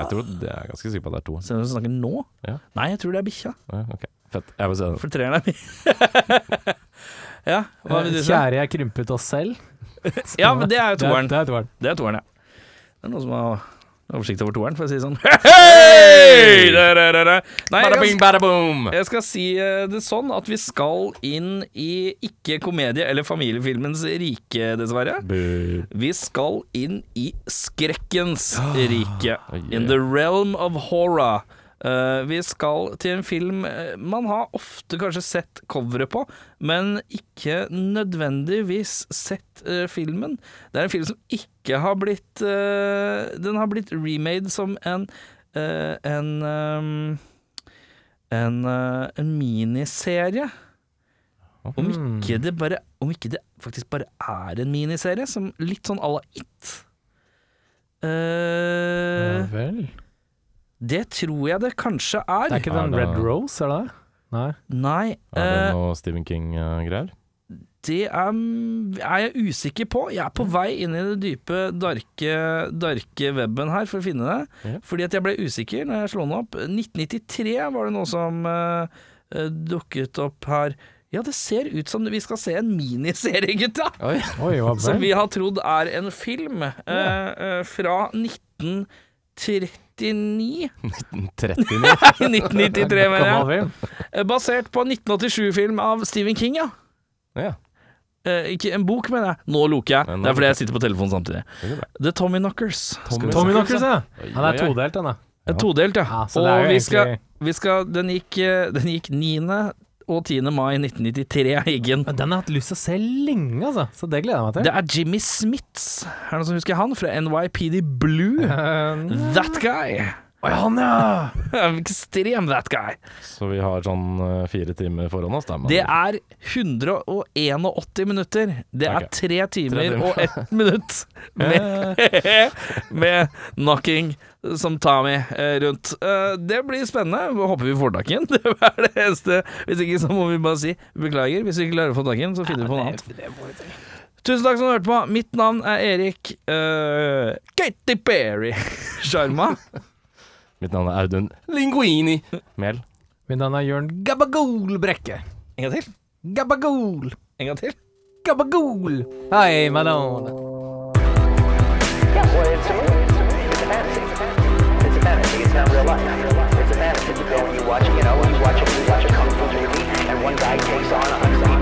Speaker 4: Jeg tror det er ganske sikker på at det er toeren.
Speaker 1: Se hvem som snakker nå?
Speaker 4: Ja.
Speaker 1: Nei, jeg tror det er bikkja.
Speaker 4: Ja, ok, Fett. Jeg vil se den.
Speaker 1: For treeren er min ja, hva vil du si?
Speaker 2: Kjære, jeg krympet oss selv.
Speaker 1: Ja, men det er jo toeren.
Speaker 2: Det, det er toeren.
Speaker 1: Det er toeren, ja. Det er noen som har oversikt over toeren, for å si det sånn. Hei! Da, da, da. Nei,
Speaker 4: Bada bing, bada boom!
Speaker 1: jeg skal si eh, det sånn at vi skal inn i ikke komedie- eller familiefilmens rike, dessverre. Vi skal inn i skrekkens rike. In the realm of horror. Eh, vi skal til en film eh, man har ofte kanskje sett coveret på, men ikke nødvendigvis sett eh, filmen. Det er en film som ikke har blitt Den har blitt remade som en en en, eh, en miniserie. Om
Speaker 2: Mm.
Speaker 1: ikke det bare Om ikke det faktisk bare er en miniserie, som litt sånn à la It.
Speaker 2: Ja vel.
Speaker 1: Det tror jeg det kanskje er.
Speaker 2: Det er ikke
Speaker 4: Er
Speaker 2: den
Speaker 4: det-
Speaker 2: Red Rose, er det det? Nei.
Speaker 1: Nei.
Speaker 4: Er det
Speaker 1: eh,
Speaker 4: noe Stephen King-greier?
Speaker 1: Det er, er jeg usikker på. Jeg er på vei inn i det dype, darke, darke webben her for å finne det.
Speaker 4: Ja.
Speaker 1: Fordi at jeg ble usikker når jeg slo den opp. 1993 var det noe som eh, dukket opp her. Ja, det ser ut som vi skal se en miniserie, gutta!
Speaker 4: Oi.
Speaker 2: Oi,
Speaker 1: Som vi har trodd er en film Uh, eh, fra 1939
Speaker 4: Nei,
Speaker 1: 1993, mener jeg. Eh, Basert på en 1987-film av Stephen King, ja.
Speaker 4: Ja.
Speaker 1: Eh, ikke en bok, mener jeg. Nå loker jeg. Det er fordi jeg sitter på telefonen samtidig. The Tommy Knockers.
Speaker 4: Tommy.
Speaker 2: Tommy Knockers, ja. Han er todelt, den da.
Speaker 1: Eh, Todelt, ja.
Speaker 2: Ja, så det er
Speaker 1: og vi skal, vi skal den, gikk, eh, den gikk 9. og 10. mai 1993, gikk den.
Speaker 2: Den har jeg hatt lyst til å se lenge, altså. Så det gleder jeg meg til.
Speaker 1: Det er Jimmy Smiths. Er det noen som husker han? Fra NYPD Blue.
Speaker 2: Uh,
Speaker 1: That guy.
Speaker 2: Oi, han, ja!
Speaker 1: Ekstrem that guy.
Speaker 4: Så vi har sånn eh, fire timer foran oss. Da,
Speaker 1: Det er 181 minutter. Det er tre timer
Speaker 4: Tre timer.
Speaker 1: og ett minutt med, med knocking som Tommy eh, rundt. Eh, det blir spennende. Håper vi får tak i den. Det er det eneste. Hvis ikke så må vi bare si beklager. Hvis vi ikke klarer å få tak i den, så finner vi på noe annet. Tusen takk som du hørte på. Mitt navn er Erik uh, Katy Perry Sjarma.
Speaker 4: Mitt navn er Audun Linguini Mel.
Speaker 2: Mitt navn er Jørn Gabagol Brekke.
Speaker 1: En gang til.
Speaker 2: Gabagol.
Speaker 1: En gang til.
Speaker 2: Gabagol. Hei, Malone.
Speaker 3: Yeah, well, not real life. It's a fantasy. You go and you watch, it, you know, you watch a, you watch a kung fu movie, and one guy takes on a